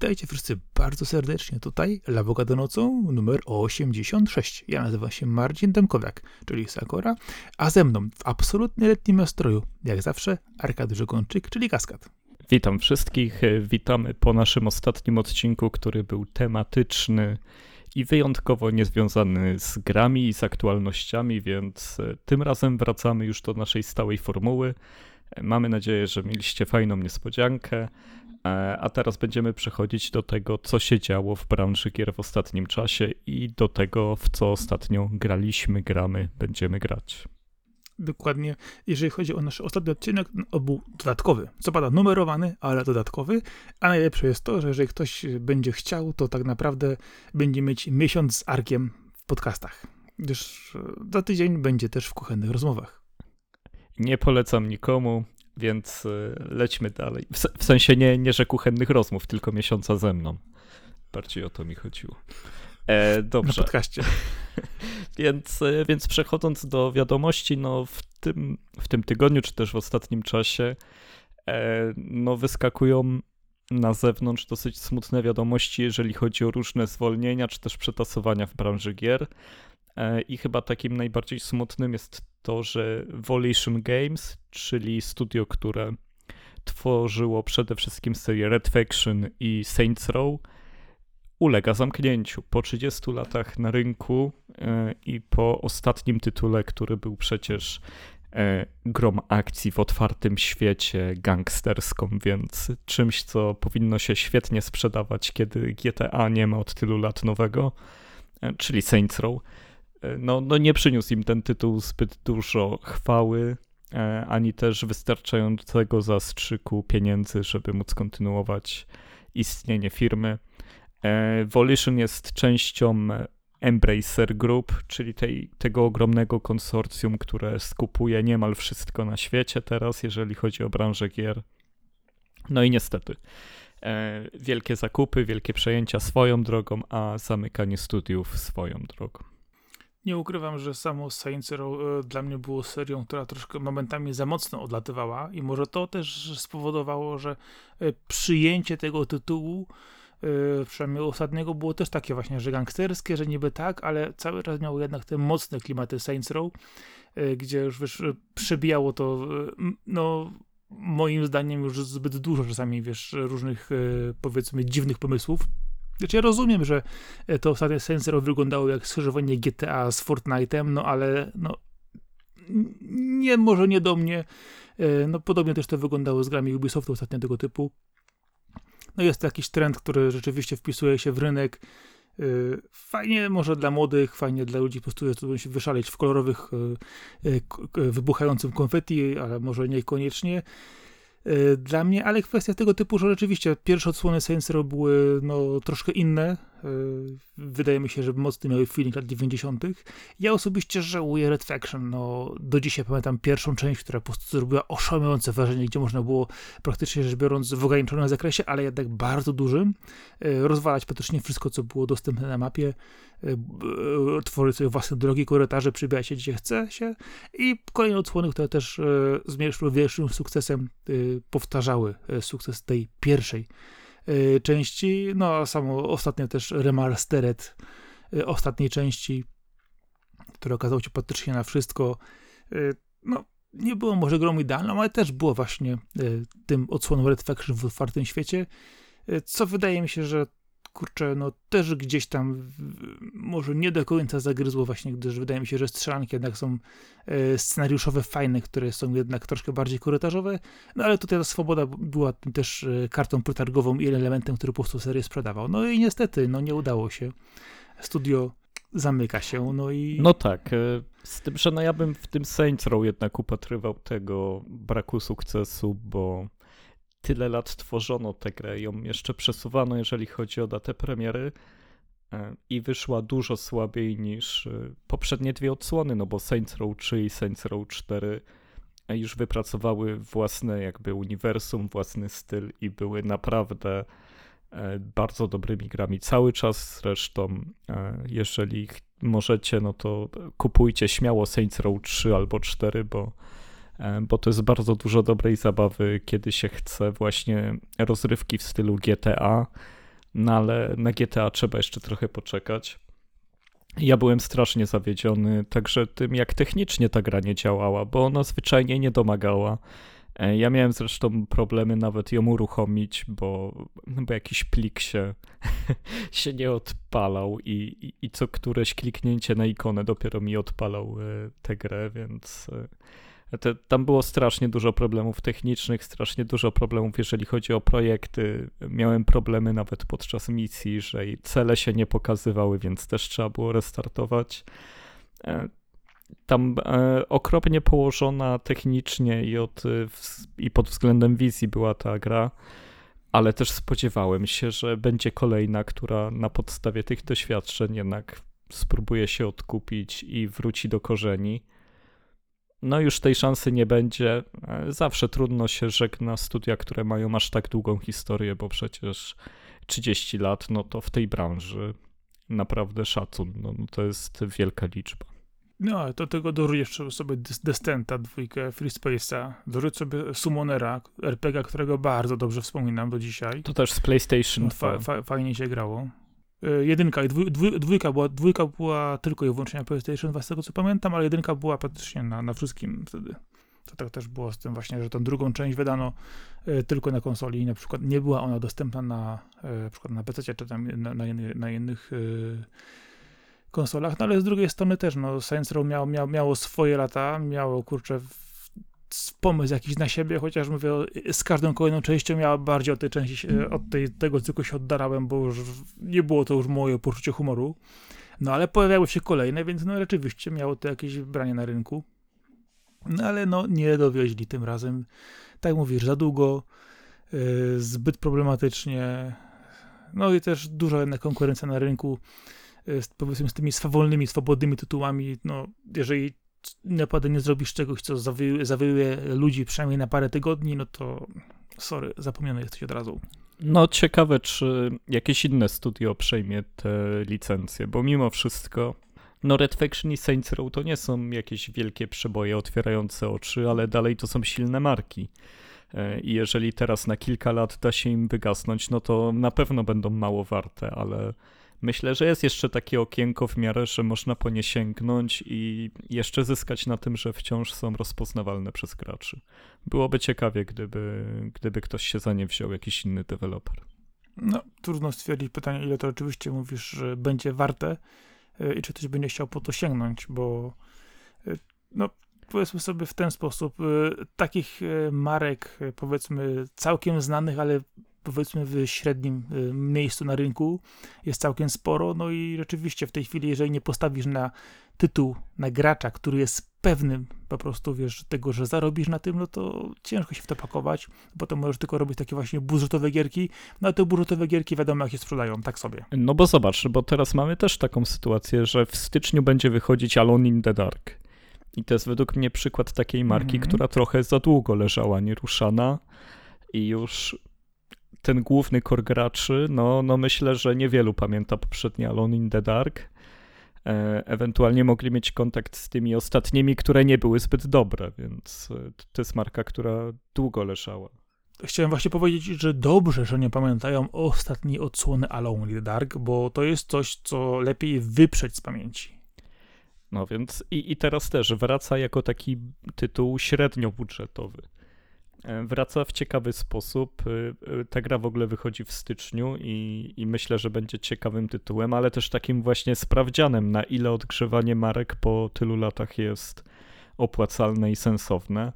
Witajcie wszyscy bardzo serdecznie. Tutaj Lawoga do nocą numer 86. Ja nazywam się Marcin Demkowiak, czyli Sakora, a ze mną w absolutnie letnim nastroju, jak zawsze, Arkadiusz Żegonczyk, czyli Kaskad. Witam wszystkich, witamy po naszym ostatnim odcinku, który był tematyczny i wyjątkowo niezwiązany z grami i z aktualnościami, więc tym razem wracamy już do naszej stałej formuły. Mamy nadzieję, że mieliście fajną niespodziankę. E, a teraz będziemy przechodzić do tego, co się działo w branży gier w ostatnim czasie i do tego, w co ostatnio graliśmy, gramy, będziemy grać. Dokładnie. Jeżeli chodzi o nasz ostatni odcinek, on był dodatkowy. Co pada numerowany, ale dodatkowy. A najlepsze jest to, że jeżeli ktoś będzie chciał, to tak naprawdę będzie mieć miesiąc z arkiem w podcastach. Gdyż za tydzień będzie też w kuchennych rozmowach. Nie polecam nikomu. Więc y, lećmy dalej. W, sensie nie, nie, że kuchennych rozmów, tylko miesiąca ze mną. Bardziej o to mi chodziło. E, dobrze. Na podcaście. więc, y, więc przechodząc do wiadomości, no w tym, w tym tygodniu, czy też w ostatnim czasie, e, no wyskakują na zewnątrz dosyć smutne wiadomości, jeżeli chodzi o różne zwolnienia, czy też przetasowania w branży gier. E, I chyba takim najbardziej smutnym jest to, że Volition Games, czyli studio, które tworzyło przede wszystkim serię Red Faction i Saints Row, ulega zamknięciu. Po 30 latach na rynku e, i po ostatnim tytule, który był przecież e, grom akcji w otwartym świecie gangsterską, więc czymś, co powinno się świetnie sprzedawać, kiedy GTA nie ma od tylu lat nowego, czyli Saints Row no, no nie przyniósł im ten tytuł zbyt dużo chwały, e, ani też wystarczającego zastrzyku pieniędzy, żeby móc kontynuować istnienie firmy. E, Volition jest częścią Embracer Group, czyli tej, tego ogromnego konsorcjum, które skupuje niemal wszystko na świecie teraz, jeżeli chodzi o branżę gier. No i niestety, e, wielkie zakupy, wielkie przejęcia swoją drogą, a zamykanie studiów swoją drogą. Nie ukrywam, że samo Saints Row e, dla mnie było serią, która troszkę momentami za mocno odlatywała i może to też spowodowało, że e, przyjęcie tego tytułu e, przynajmniej ostatniego było też takie właśnie, że gangsterskie, że niby tak, ale cały czas miało jednak te mocne klimaty Saints Row, gdzie już wiesz, przebijało to no moim zdaniem już zbyt dużo czasami, wiesz, różnych powiedzmy dziwnych pomysłów znaczy ja rozumiem, że e, to ostatnie Saints wyglądało jak skrzyżowanie GTA z Fortnite'em, no ale no nie, może nie do mnie. E, no podobnie też to wyglądało z grami Ubisoftu ostatnio tego typu. No jest to jakiś trend, który rzeczywiście wpisuje się w rynek. E, fajnie może dla młodych, fajnie dla ludzi po prostu, którzy się wyszaleć w kolorowych, wybuchającym konfetti, ale może niekoniecznie. Y, dla mnie, ale kwestia tego typu, że rzeczywiście pierwsze odsłony Saints Row były no, troszkę inne. Y, wydaje mi się, że mocno miały feeling lat 90. Ja osobiście żałuję Red Faction. No, do dzisiaj pamiętam pierwszą część, która po prostu zrobiła oszałamiające wrażenie, gdzie można było praktycznie rzecz biorąc w ograniczonym zakresie, ale jednak bardzo dużym, y, rozwalać praktycznie wszystko, co było dostępne na mapie. E, tworzyć sobie własne drogi, korytarze, przybijać się gdzie chce się i kolejne odsłony, które też e, z większym sukcesem powtarzały sukces tej pierwszej części, no a samo ostatnio też remastered ostatniej części, który okazał się praktycznie na wszystko, no nie było może grą idealną, ale też było właśnie tym odsłoną Red Faction w otwartym świecie, co wydaje mi się, że kurczę, no też gdzieś tam może nie do końca zagryzło właśnie, gdyż wydaje mi się, że strzelanki jednak są e, scenariuszowe, fajne, które są jednak troszkę bardziej korytarzowe, no ale tutaj ta swoboda była też e, kartą przetargową i elementem, który po prostu serię sprzedawał. No i niestety, no nie udało się. Studio zamyka się, no i... No tak, e, z tym, że no ja bym w tym Saints Row jednak upatrywał tego braku sukcesu, bo tyle lat tworzono tę grę, ją jeszcze przesuwano, jeżeli chodzi o datę premiery e, i wyszła dużo słabiej niż e, poprzednie dwie odsłony, no bo Saints Row 3 i Saints Row 4 e, już wypracowały własne jakby uniwersum, własny styl i były naprawdę bardzo dobrymi grami. Cały czas zresztą, jeżeli możecie, no to kupujcie śmiało Saints Row 3 albo 4, bo bo to jest bardzo dużo dobrej zabawy, kiedy się chce właśnie rozrywki w stylu GTA, no ale na GTA trzeba jeszcze trochę poczekać. Ja byłem strasznie zawiedziony także tym, jak technicznie ta gra nie działała, bo ona zwyczajnie nie domagała. E, ja miałem zresztą problemy nawet ją uruchomić, bo, bo jakiś plik się, się nie odpalał i, i, i, co któreś kliknięcie na ikonę dopiero mi odpalał e, tę grę, więc e, te, tam było strasznie dużo problemów technicznych, strasznie dużo problemów, jeżeli chodzi o projekty. Miałem problemy nawet podczas misji, że cele się nie pokazywały, więc też trzeba było restartować tam e, okropnie położona technicznie i, od, e, i pod względem wizji była ta gra, ale też spodziewałem się, że będzie kolejna, która na podstawie tych doświadczeń jednak spróbuje się odkupić i wróci do korzeni. No już tej szansy nie będzie. E, zawsze trudno się żegna studia, które mają aż tak długą historię, bo przecież 30 lat, no to w tej branży naprawdę szacun. No, no to jest wielka liczba. No, do tego dorujesz sobie Destenta, dwójkę, Free Space'a, dorzuć sobie Summonera, RPG, którego bardzo dobrze wspominam do dzisiaj. To też z PlayStation no, fa, fa, Fajnie się grało. Y, jedynka i dwój, dwójka, była, dwójka była tylko i wyłącznie na PlayStation 2, z tego co pamiętam, ale jedynka była praktycznie na, na wszystkim wtedy. To tak też było z tym właśnie, że tą drugą część wydano y, tylko na konsoli i na przykład nie była ona dostępna na, y, na przykład na PC czy tam na, na, na innych konsolach, no ale z drugiej strony też, no Saints Row miało, miało, miało swoje lata, miało, kurczę, pomysł jakiś na siebie, chociaż mówię, z każdą kolejną częścią miała bardziej od tej części, od tej, tego cyklu się oddalałem, bo już nie było to już moje poczucie humoru. No ale pojawiały się kolejne, więc no rzeczywiście miało to jakieś branie na rynku. No ale no nie dowieźli tym razem. Tak mówisz, za długo, yy, zbyt problematycznie. No i też duża jednak konkurencja na rynku. Y, z, powiedzmy z tymi swawolnymi, swobodnymi tytułami, no jeżeli naprawdę nie zrobisz czegoś, co zawyłuje ludzi przynajmniej na parę tygodni, no to sorry, zapomniany jesteś od razu. No ciekawe, czy jakieś inne studio przejmie te licencje, bo mimo wszystko no Red Faction i Saints Row to nie są jakieś wielkie przeboje otwierające oczy, ale dalej to są silne marki. E, I jeżeli teraz na kilka lat da się im wygasnąć, no to na pewno będą mało warte, ale Myślę, że jest jeszcze takie okienko w miarę, że można po nie sięgnąć i jeszcze zyskać na tym, że wciąż są rozpoznawalne przez graczy. Byłoby ciekawie, gdyby, gdyby ktoś się za nie wziął, jakiś inny deweloper. No, trudno stwierdzić pytanie, ile to oczywiście mówisz, że będzie warte e, i czy ktoś będzie chciał po to sięgnąć, bo e, no, powiedzmy sobie w ten sposób, e, takich marek, powiedzmy, całkiem znanych, ale powiedzmy w średnim y, miejscu na rynku jest całkiem sporo, no i rzeczywiście w tej chwili, jeżeli nie postawisz na tytuł, na gracza, który jest pewnym po prostu, wiesz, tego, że zarobisz na tym, no to ciężko się w to pakować, bo to możesz tylko robić takie właśnie budżetowe gierki, no a te budżetowe gierki wiadomo jak się sprzedają, tak sobie. No bo zobacz, bo teraz mamy też taką sytuację, że w styczniu będzie wychodzić Alone in the Dark. I to jest według mnie przykład takiej marki, mm -hmm. która trochę za długo leżała nieruszana i już ten główny core graczy, no, no myślę, że niewielu pamięta poprzednie Alone in the Dark. E, ewentualnie mogli mieć kontakt z tymi ostatnimi, które nie były zbyt dobre, więc e, to jest marka, która długo leżała. Chciałem właśnie powiedzieć, że dobrze, że nie pamiętają ostatniej odsłony Alone in the Dark, bo to jest coś, co lepiej wyprzeć z pamięci. No więc i, i teraz też wraca jako taki tytuł średnio budżetowy. E, wraca w ciekawy sposób. E, e, ta gra w ogóle wychodzi w styczniu i, i, myślę, że będzie ciekawym tytułem, ale też takim właśnie sprawdzianem, na ile odgrzewanie marek po tylu latach jest opłacalne i sensowne.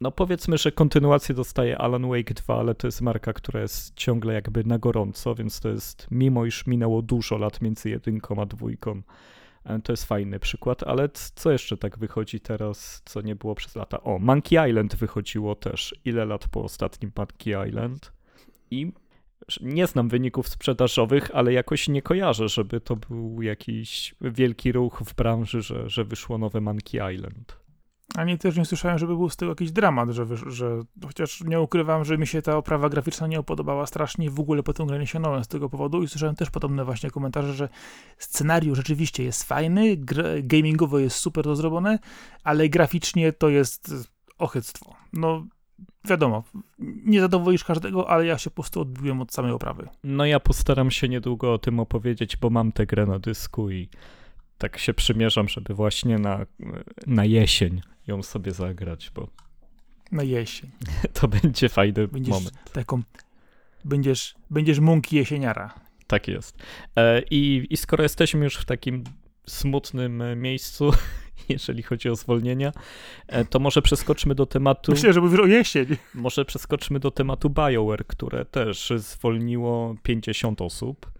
No powiedzmy, że kontynuację dostaje Alan Wake 2, ale to jest marka, która jest ciągle jakby na gorąco, więc to jest, mimo iż minęło dużo lat między jedynką a dwójką, to jest fajny przykład, ale co jeszcze tak wychodzi teraz, co nie było przez lata? O, Monkey Island wychodziło też. Ile lat po ostatnim Monkey Island? I nie znam wyników sprzedażowych, ale jakoś nie kojarzę, żeby to był jakiś wielki ruch w branży, że, że wyszło nowe Monkey Island. Ani też nie słyszałem, żeby był z tego jakiś dramat, że, że chociaż nie ukrywam, że mi się ta oprawa graficzna nie opodobała strasznie, w ogóle po tym grę nie sięgnąłem z tego powodu i słyszałem też podobne właśnie komentarze, że scenariusz rzeczywiście jest fajny, gamingowo jest super to zrobione, ale graficznie to jest ochyctwo. No, wiadomo, nie zadowolisz każdego, ale ja się po prostu odbiłem od samej oprawy. No ja postaram się niedługo o tym opowiedzieć, bo mam tę grę na dysku i tak się przymierzam, żeby właśnie na, na jesień ją sobie zagrać, bo Na jesień. to będzie fajny Będziesz moment. taką, będziesz, będziesz mąki jesieniara. Tak jest. E, I, I skoro jesteśmy już w takim smutnym e, miejscu, jeżeli chodzi o zwolnienia, e, to może przeskoczmy do tematu. Myślę, że mówisz o jesień. Może przeskoczmy do tematu BioWare, które też zwolniło 50 osób.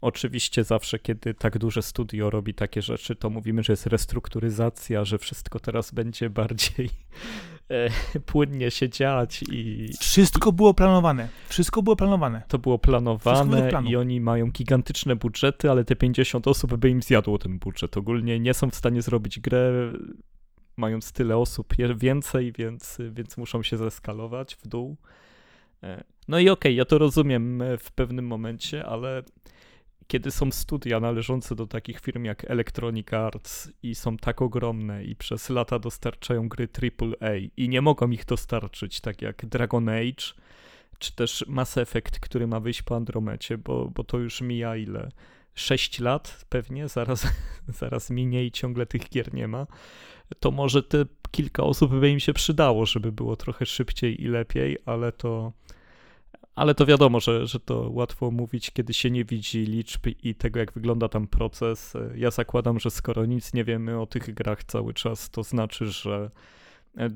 Oczywiście zawsze, kiedy tak duże studio robi takie rzeczy, to mówimy, że jest restrukturyzacja, że wszystko teraz będzie bardziej e, płynnie się dziać i Wszystko było planowane. Wszystko było planowane. to było planowane i oni mają gigantyczne budżety, ale te 50 osób by im zjadło ten budżet. Ogólnie nie są w stanie zrobić grę, mając tyle osób więcej, więc, więc muszą się zeskalować w dół. E, No i okej, ja to rozumiem e, w pewnym momencie, ale kiedy są studia należące do takich firm jak Electronic Arts i są tak ogromne i przez lata dostarczają gry AAA i nie mogą ich dostarczyć, tak jak Dragon Age, czy też Mass Effect, który ma wyjść po Andromecie, bo, bo to już mija ile? 6 lat pewnie, zaraz, zaraz minie i ciągle tych gier nie ma, to może te kilka osób by im się przydało, żeby było trochę szybciej i lepiej, ale to, ale to wiadomo, że, że to łatwo mówić, kiedy się nie widzi liczb i tego, jak wygląda tam proces. Ja zakładam, że skoro nic nie wiemy o tych grach cały czas, to znaczy, że e,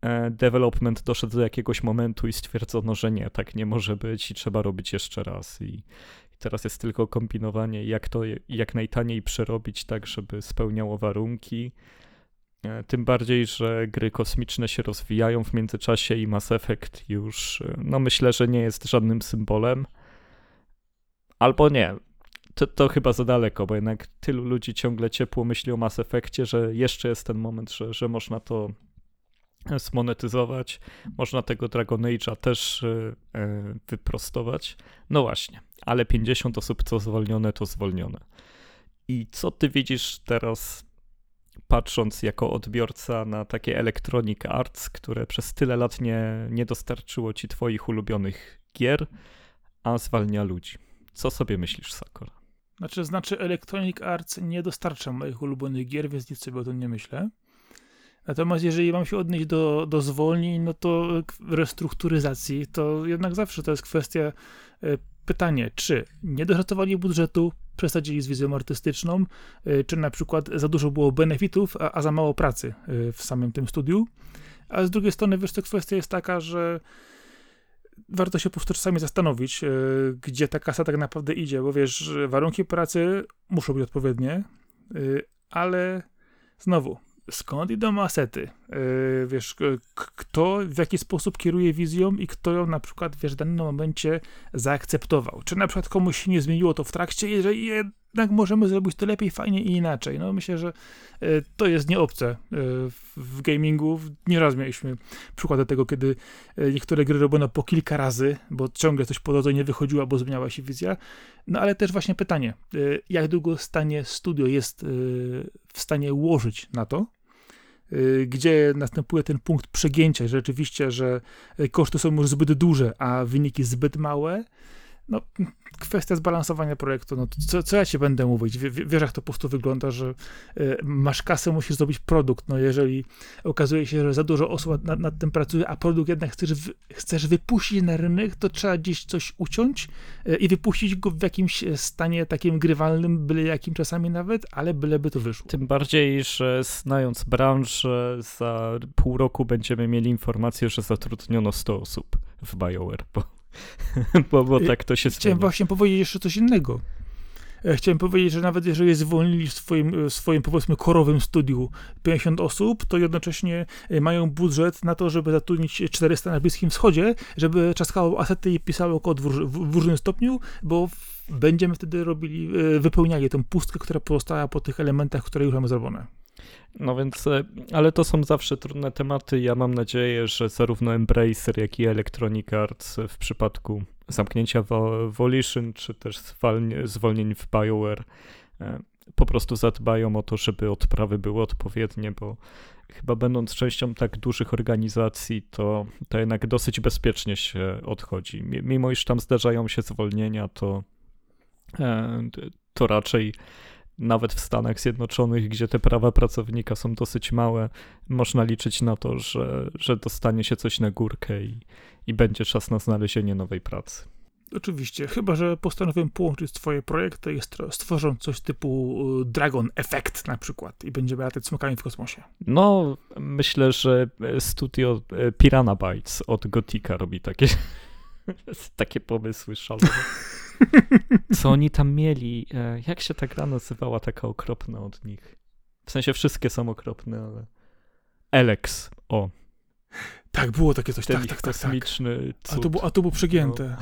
e, development doszedł do jakiegoś momentu i stwierdzono, że nie, tak nie może być i trzeba robić jeszcze raz. I, teraz jest tylko kombinowanie, jak to jak najtaniej przerobić tak, żeby spełniało warunki. E, Tym bardziej, że gry kosmiczne się rozwijają w międzyczasie i Mass Effect już, e, no myślę, że nie jest żadnym symbolem. Albo nie. To, to chyba za daleko, bo jednak tylu ludzi ciągle ciepło myśli o Mass Effectie, że jeszcze jest ten moment, że, że można to zmonetyzować. Można tego Dragon Age'a też e, e, wyprostować. No właśnie, ale 50 osób co zwolnione, to zwolnione. I co ty widzisz teraz, patrząc jako odbiorca na takie Electronic Arts, które przez tyle lat nie, nie dostarczyło ci twoich ulubionych gier, a zwalnia ludzi? Co sobie myślisz, Sakura? Znaczy, znaczy Electronic Arts nie dostarcza moich ulubionych gier, więc nic sobie o tym nie myślę. Natomiast jeżeli mam się odnieść do, do zwolnień, no to restrukturyzacji, to jednak zawsze to jest kwestia e, pytanie, czy nie doszacowali budżetu, przesadzili z wizją artystyczną, e, czy na przykład za dużo było benefitów, a, a za mało pracy e, w samym tym studiu. A z drugiej strony, wiesz, to kwestia jest taka, że warto się po prostu czasami zastanowić, e, gdzie ta kasa tak naprawdę idzie, bo wiesz, warunki pracy muszą być odpowiednie, ale znowu, skąd idą asety? E, Wiesz, kto w jaki sposób kieruje wizją i kto ją na przykład, wiesz, w danym momencie zaakceptował? Czy na przykład komuś się nie zmieniło to w trakcie, jeżeli jednak możemy zrobić to lepiej, fajnie i inaczej? No myślę, że e, to jest nieobce e, w- gamingu. Nieraz mieliśmy przykłady tego, kiedy niektóre gry robiono po kilka razy, bo ciągle coś po drodze nie wychodziło, bo zmieniała się wizja. No ale też właśnie pytanie, jak długo stanie studio jest w stanie łożyć na to, gdzie następuje ten punkt przegięcia, rzeczywiście, że e, koszty są już zbyt duże, a wyniki zbyt małe. No, kwestia zbalansowania projektu. No, co, co ja ci będę mówić? Wie- Wiesz, jak to po prostu wygląda, że e, masz kasę, musisz zrobić produkt. No, jeżeli okazuje się, że za dużo osób nad, nad tym pracuje, a produkt jednak chcesz, wy, chcesz wypuścić na rynek, to trzeba gdzieś coś uciąć e, i wypuścić go w jakimś e, stanie takim grywalnym, byle jakim czasami nawet, ale byleby to wyszło. Tym bardziej, że znając branżę, za pół roku będziemy mieli informację, że zatrudniono 100 osób w BioWare, bo, bo, bo tak to się Chciałem właśnie powiedzieć jeszcze coś innego. E, Chciałem powiedzieć, że nawet jeżeli zwolnili w swoim, w swoim powiedzmy korowym studiu 50 osób, to jednocześnie e, mają budżet na to, żeby zatrudnić 400 na Bliskim Wschodzie, żeby czaskało asety i pisało kod w, w, w różnym stopniu, bo będziemy wtedy robili, e, wypełniali tą pustkę, która pozostała po tych elementach, które już mamy zrobione. No więc, e, ale to są zawsze trudne tematy. Ja mam nadzieję, że zarówno Embracer, jak i Electronic Arts w przypadku zamknięcia Vo- Volition, czy też zwolnień w BioWare, e, po prostu zadbają o to, żeby odprawy były odpowiednie, bo chyba będąc częścią tak dużych organizacji, to, to jednak dosyć bezpiecznie się odchodzi. Mimo iż tam zdarzają się zwolnienia, to, e, to raczej nawet w Stanach Zjednoczonych, gdzie te prawa pracownika są dosyć małe, można liczyć na to, że, że dostanie się coś na górkę i, i będzie czas na znalezienie nowej pracy. Oczywiście, chyba że postanowię połączyć swoje projekty i stworzą coś typu y, Dragon Effect na przykład i będziemy latać smokami w kosmosie. No, myślę, że studio e, Piranha Bytes od Gotika robi takie, takie pomysły szalone. Co oni tam mieli? E, jak się ta gra nazywała, taka okropna od nich? W sensie wszystkie są okropne, ale... Alex, o. Tak, było takie coś, Ten tak, tak, tak. kosmiczny tak. A, to, było, a to było przegięte.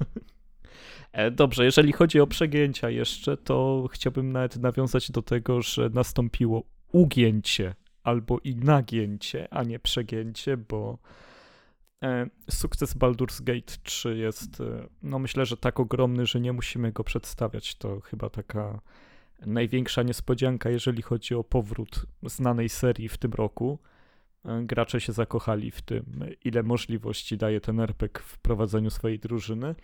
No. Dobrze, jeżeli chodzi o przegięcia jeszcze, to chciałbym nawet nawiązać do tego, że nastąpiło ugięcie albo i nagięcie, a nie przegięcie, bo sukces Baldur's Gate 3 jest, e, no myślę, że tak ogromny, że nie musimy go przedstawiać. To chyba taka największa niespodzianka, jeżeli chodzi o powrót znanej serii w tym roku. Gracze się zakochali w tym, ile możliwości daje ten RPG w prowadzeniu swojej drużyny.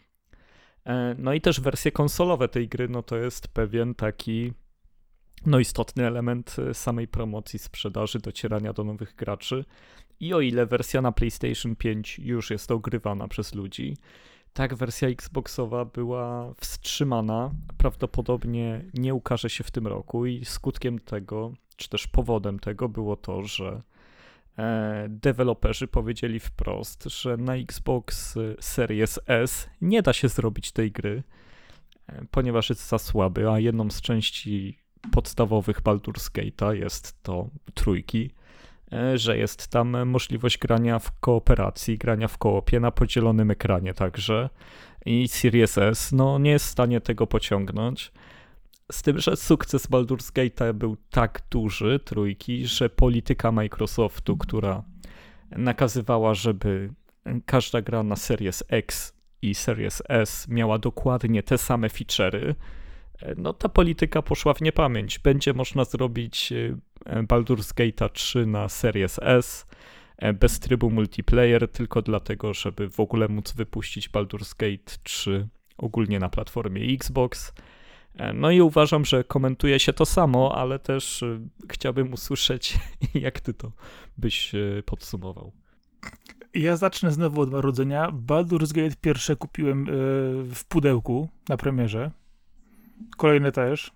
E, no i też wersje konsolowe tej gry, no to jest pewien taki no istotny element e, samej promocji, sprzedaży, docierania do nowych graczy. I o ile wersja na PlayStation 5 już jest ogrywana przez ludzi, tak wersja Xboxowa była wstrzymana, prawdopodobnie nie ukaże się w tym roku i skutkiem tego, czy też powodem tego było to, że E, deweloperzy powiedzieli wprost, że na Xbox Series S nie da się zrobić tej gry, e, ponieważ jest za słaby, a jedną z części podstawowych Baldur's Gate'a jest to trójki, że jest tam możliwość grania w kooperacji, grania w koopie na podzielonym ekranie także i Series S no, nie jest w stanie tego pociągnąć. Z tym, że sukces Baldur's Gate był tak duży, trójki, że polityka Microsoftu, która nakazywała, żeby każda gra na Series X i Series S miała dokładnie te same feature'y, no ta polityka poszła w niepamięć. Będzie można zrobić e, Baldur's Gate 3 na Series S e, bez trybu multiplayer, tylko dlatego, żeby w ogóle móc wypuścić Baldur's Gate 3 ogólnie na platformie Xbox. E, no i uważam, że komentuje się to samo, ale też e, chciałbym usłyszeć, jak ty to byś e, podsumował. Ja zacznę znowu od narodzenia. Baldur's Gate pierwsze kupiłem w pudełku na premierze. Kolejne też.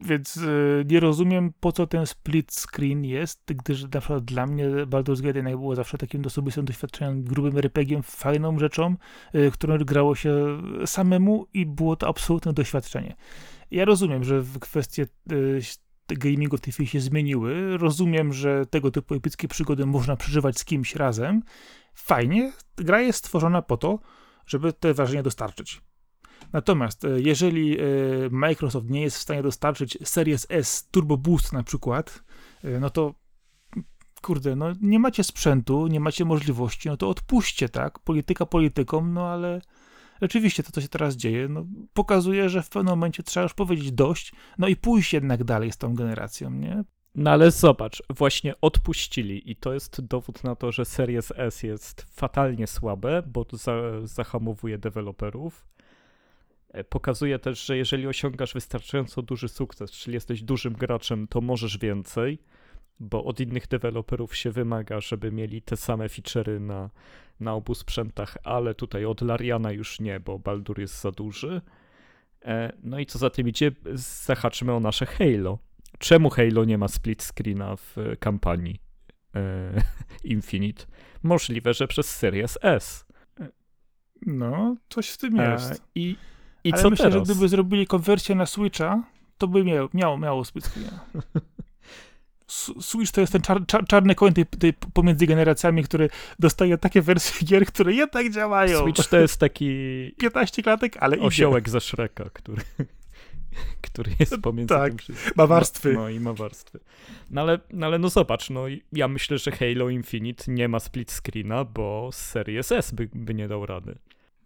Więc y, nie rozumiem, po co ten split screen jest, gdyż na przykład dla mnie Baldur's Gate jednak było zawsze takim osobistym doświadczeniem, grubym rpg fajną rzeczą, y, którą grało się samemu i było to absolutne doświadczenie. Ja rozumiem, że kwestie y, gamingu w tej chwili się zmieniły. Rozumiem, że tego typu epickie przygody można przeżywać z kimś razem. Fajnie, gra jest stworzona po to, żeby te wrażenie dostarczyć. Natomiast e, jeżeli e, Microsoft nie jest w stanie dostarczyć Series S Turbo Boost na przykład, e, no to kurde, no nie macie sprzętu, nie macie możliwości, no to odpuśćcie, tak? Polityka polityką, no ale rzeczywiście to, co się teraz dzieje, no, pokazuje, że w pewnym momencie trzeba już powiedzieć dość, no i pójść jednak dalej z tą generacją, nie? No ale zobacz, właśnie odpuścili i to jest dowód na to, że Series S jest fatalnie słabe, bo za, zahamowuje deweloperów, pokazuje też, że jeżeli osiągasz wystarczająco duży sukces, czyli jesteś dużym graczem, to możesz więcej, bo od innych deweloperów się wymaga, żeby mieli te same feature'y na, na obu sprzętach, ale tutaj od Lariana już nie, bo Baldur jest za duży. E, no i co za tym idzie, zahaczymy o nasze Halo. Czemu Halo nie ma split screena w kampanii e, Infinite? Możliwe, że przez Series S. No, coś w tym jest. I i Ale co myślę, teraz? że gdyby zrobili konwersję na Switcha, to by miało, miało, miało split screena. Switch to jest ten czar, czar, czarny koń tej, tej, pomiędzy generacjami, który dostaje takie wersje gier, które jednak działają. Switch to jest taki 15 klatek, ale osiołek idzie. ze Shreka, który, który jest pomiędzy tak, tym wszystkim. ma warstwy. No, no, i ma warstwy. No ale, no ale no zobacz, no ja myślę, że Halo Infinite nie ma split screena, bo Series S by, by nie dał rady.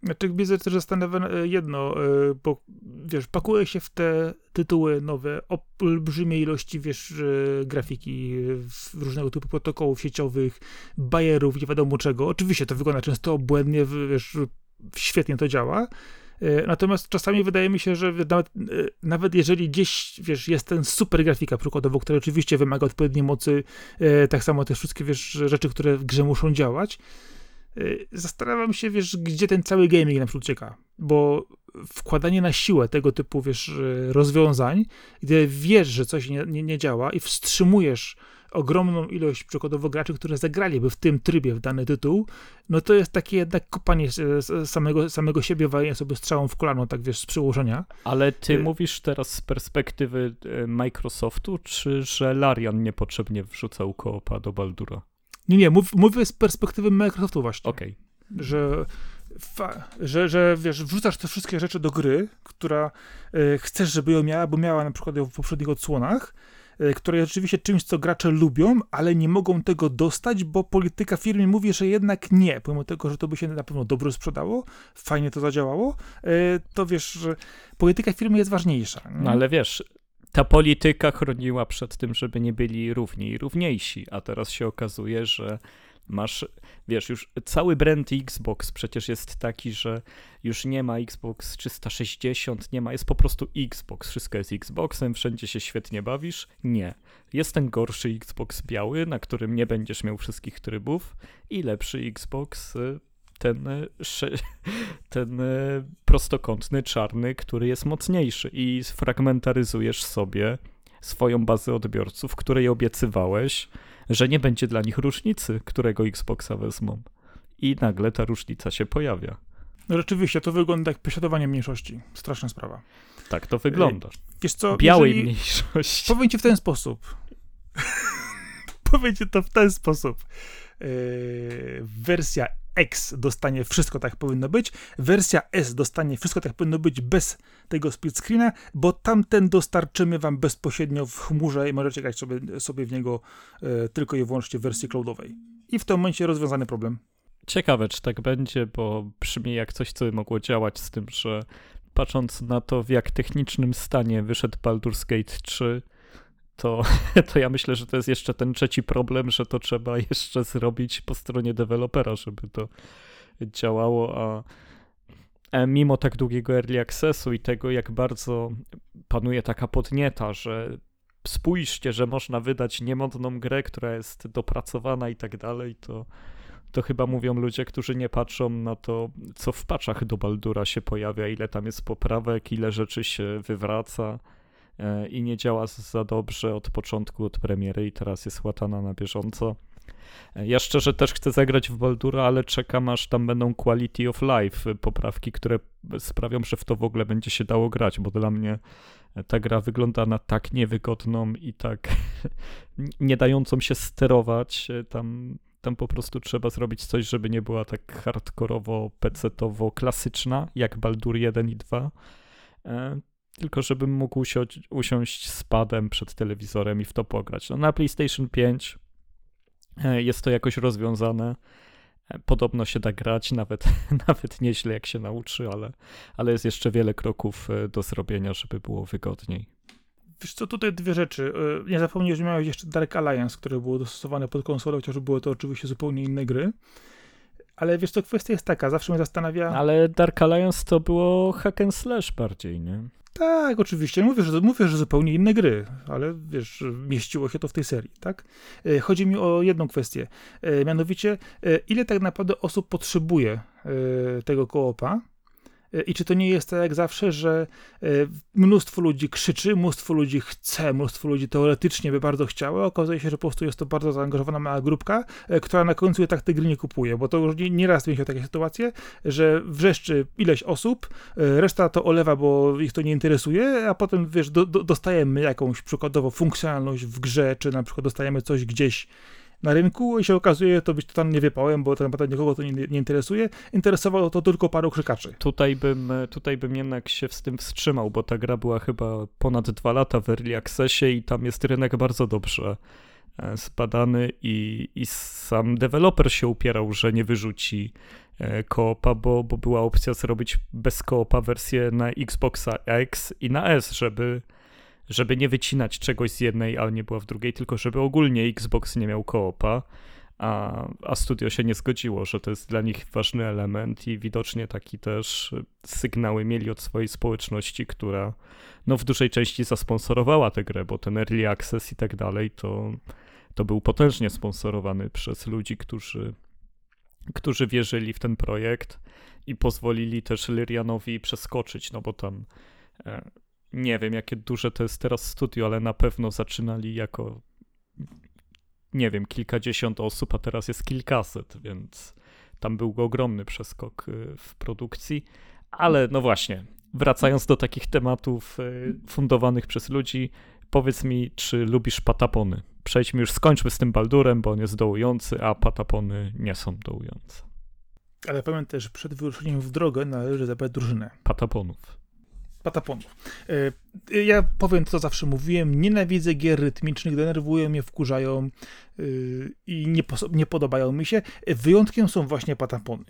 Znaczy, mnie też zastanawia e, jedno, e, bo wiesz, pakuje się w te tytuły nowe olbrzymie ilości, wiesz, e, grafiki, różnego typu protokołów sieciowych, bajerów, nie wiadomo czego. Oczywiście to wygląda często błędnie, wiesz, świetnie to działa. Natomiast czasami wydaje mi się, że nawet, nawet jeżeli gdzieś, wiesz, jest ten super grafika przykładowo, która oczywiście wymaga odpowiedniej mocy, tak samo te wszystkie, wiesz, rzeczy, które w grze muszą działać, zastanawiam się, wiesz, gdzie ten cały gaming na przykład ucieka, bo wkładanie na siłę tego typu, wiesz, y, rozwiązań, gdy wiesz, że coś nie, nie, nie działa i wstrzymujesz ogromną ilość przykładowo graczy, które zagraliby w tym trybie w dany tytuł, no to jest takie jednak kopanie samego, samego siebie, walenie sobie strzałą w kolano, tak wiesz, z przełożenia. Ale ty y mówisz teraz z perspektywy Microsoftu, czy że Larian niepotrzebnie wrzucał koopa do Baldura? Nie, nie, mów, mówię z perspektywy Microsoftu właśnie. Okej. Okay. Że, że, że wiesz, wrzucasz te wszystkie rzeczy do gry, która y, chcesz, żeby ją miała, bo miała na przykład ją w poprzednich odsłonach, y, która jest oczywiście czymś, co gracze lubią, ale nie mogą tego dostać, bo polityka firmy mówi, że jednak nie, pomimo tego, że to by się na pewno dobrze sprzedało, fajnie to zadziałało, y, to wiesz, że polityka firmy jest ważniejsza. No ale wiesz, ta polityka chroniła przed tym, żeby nie byli równi i równiejsi, a teraz się okazuje, że masz, wiesz, już cały brand Xbox przecież jest taki, że już nie ma Xbox 360, nie ma, jest po prostu Xbox, wszystko jest Xboxem, wszędzie się świetnie bawisz. Nie. Jest ten gorszy Xbox biały, na którym nie będziesz miał wszystkich trybów i lepszy Xbox y, ten, e, ten e, prostokątny, czarny, który jest mocniejszy i fragmentaryzujesz sobie swoją bazę odbiorców, której obiecywałeś, że nie będzie dla nich różnicy, którego Xboxa wezmą. I nagle ta różnica się pojawia. No rzeczywiście, to wygląda jak prześladowanie mniejszości. Straszna sprawa. Tak to wygląda. Wiesz co? Białej jeżeli... mniejszości. Powiem ci w ten sposób. powiem ci to w ten sposób. Yy, wersja X dostanie wszystko tak powinno być, wersja S dostanie wszystko tak powinno być bez tego split screena, bo tamten dostarczymy wam bezpośrednio w chmurze i możecie grać sobie, sobie w niego e, tylko i wyłącznie w wersji cloudowej. I w tym momencie rozwiązany problem. Ciekawe, czy tak będzie, bo brzmi jak coś, co by mogło działać z tym, że patrząc na to, w jak technicznym stanie wyszedł Baldur's Gate 3, to, to ja myślę, że to jest jeszcze ten trzeci problem, że to trzeba jeszcze zrobić po stronie dewelopera, żeby to działało, a mimo tak długiego early accessu i tego, jak bardzo panuje taka podnieta, że spójrzcie, że można wydać niemodną grę, która jest dopracowana i tak dalej, to, to chyba mówią ludzie, którzy nie patrzą na to, co w paczach do Baldura się pojawia, ile tam jest poprawek, ile rzeczy się wywraca. E, i nie działa za dobrze od początku, od premiery i teraz jest łatana na bieżąco. E, ja szczerze też chcę zagrać w Baldura, ale czekam aż tam będą quality of life, poprawki, które sprawią, że w to w ogóle będzie się dało grać, bo dla mnie ta gra wygląda na tak niewygodną i tak nie dającą się sterować. E, tam, tam po prostu trzeba zrobić coś, żeby nie była tak hardkorowo, pecetowo klasyczna, jak Baldur 1 i 2 tylko żebym mógł usiąść, usiąść z padem przed telewizorem i w to pograć. No, na PlayStation 5 e, jest to jakoś rozwiązane. E, podobno się da grać, nawet, nawet nieźle jak się nauczy, ale, ale jest jeszcze wiele kroków e, do zrobienia, żeby było wygodniej. Wiesz co, tutaj dwie rzeczy. Nie zapomnij, że miałeś jeszcze Dark Alliance, które było dostosowane pod konsolę, chociaż były to oczywiście zupełnie inne gry. Ale wiesz co, kwestia jest taka, zawsze mnie zastanawia... Ale Dark Alliance to było hack and slash bardziej, nie? Tak, oczywiście. Mówię że, mówię, że zupełnie inne gry, ale wiesz, mieściło się to w tej serii, tak? E, chodzi mi o jedną kwestię. E, mianowicie, e, ile tak naprawdę osób potrzebuje tego koopa, i czy to nie jest tak jak zawsze, że e, mnóstwo ludzi krzyczy, mnóstwo ludzi chce, mnóstwo ludzi teoretycznie by bardzo chciało, okazuje się, że po prostu jest to bardzo zaangażowana mała grupka, e, która na końcu tak te gry nie kupuje, bo to już nieraz nie mieliśmy takie sytuacje, że wrzeszczy ileś osób, e, reszta to olewa, bo ich to nie interesuje, a potem, wiesz, do, do, dostajemy jakąś przykładowo funkcjonalność w grze, czy na przykład dostajemy coś gdzieś na rynku i się okazuje to być totalnie wypałem, bo tak naprawdę nikogo to nie, nie interesuje. Interesowało to tylko paru krzykaczy. Tutaj bym, tutaj bym jednak się z tym wstrzymał, bo ta gra była chyba ponad dwa lata w Early Accessie i tam jest rynek bardzo dobrze e, zbadany i, i sam deweloper się upierał, że nie wyrzuci e, koopa, bo, bo była opcja zrobić bez koopa wersję na Xboxa X i na S, żeby, żeby nie wycinać czegoś z jednej, a nie była w drugiej, tylko żeby ogólnie Xbox nie miał koopa a, a studio się nie zgodziło, że to jest dla nich ważny element i widocznie taki też sygnały mieli od swojej społeczności, która no w dużej części zasponsorowała tę grę, bo ten early access i tak dalej to, to był potężnie sponsorowany przez ludzi, którzy, którzy wierzyli w ten projekt i pozwolili też Lyrianowi przeskoczyć, no bo tam e, nie wiem, jakie duże to jest teraz studio, ale na pewno zaczynali jako nie wiem, kilkadziesiąt osób, a teraz jest kilkaset, więc tam był ogromny przeskok y, w produkcji. Ale no właśnie, wracając do takich tematów y, fundowanych przez ludzi, powiedz mi, czy lubisz patapony? Przejdźmy już, skończmy z tym Baldurem, bo on jest dołujący, a patapony nie są dołujące. Ale pamiętaj, że przed wyruszeniem w drogę należy zabrać drużynę. Pataponów pataponów. E, ja powiem, co zawsze mówiłem, nienawidzę gier rytmicznych, denerwują mnie, wkurzają e, i nie, nie podobają mi się. Wyjątkiem są właśnie patapony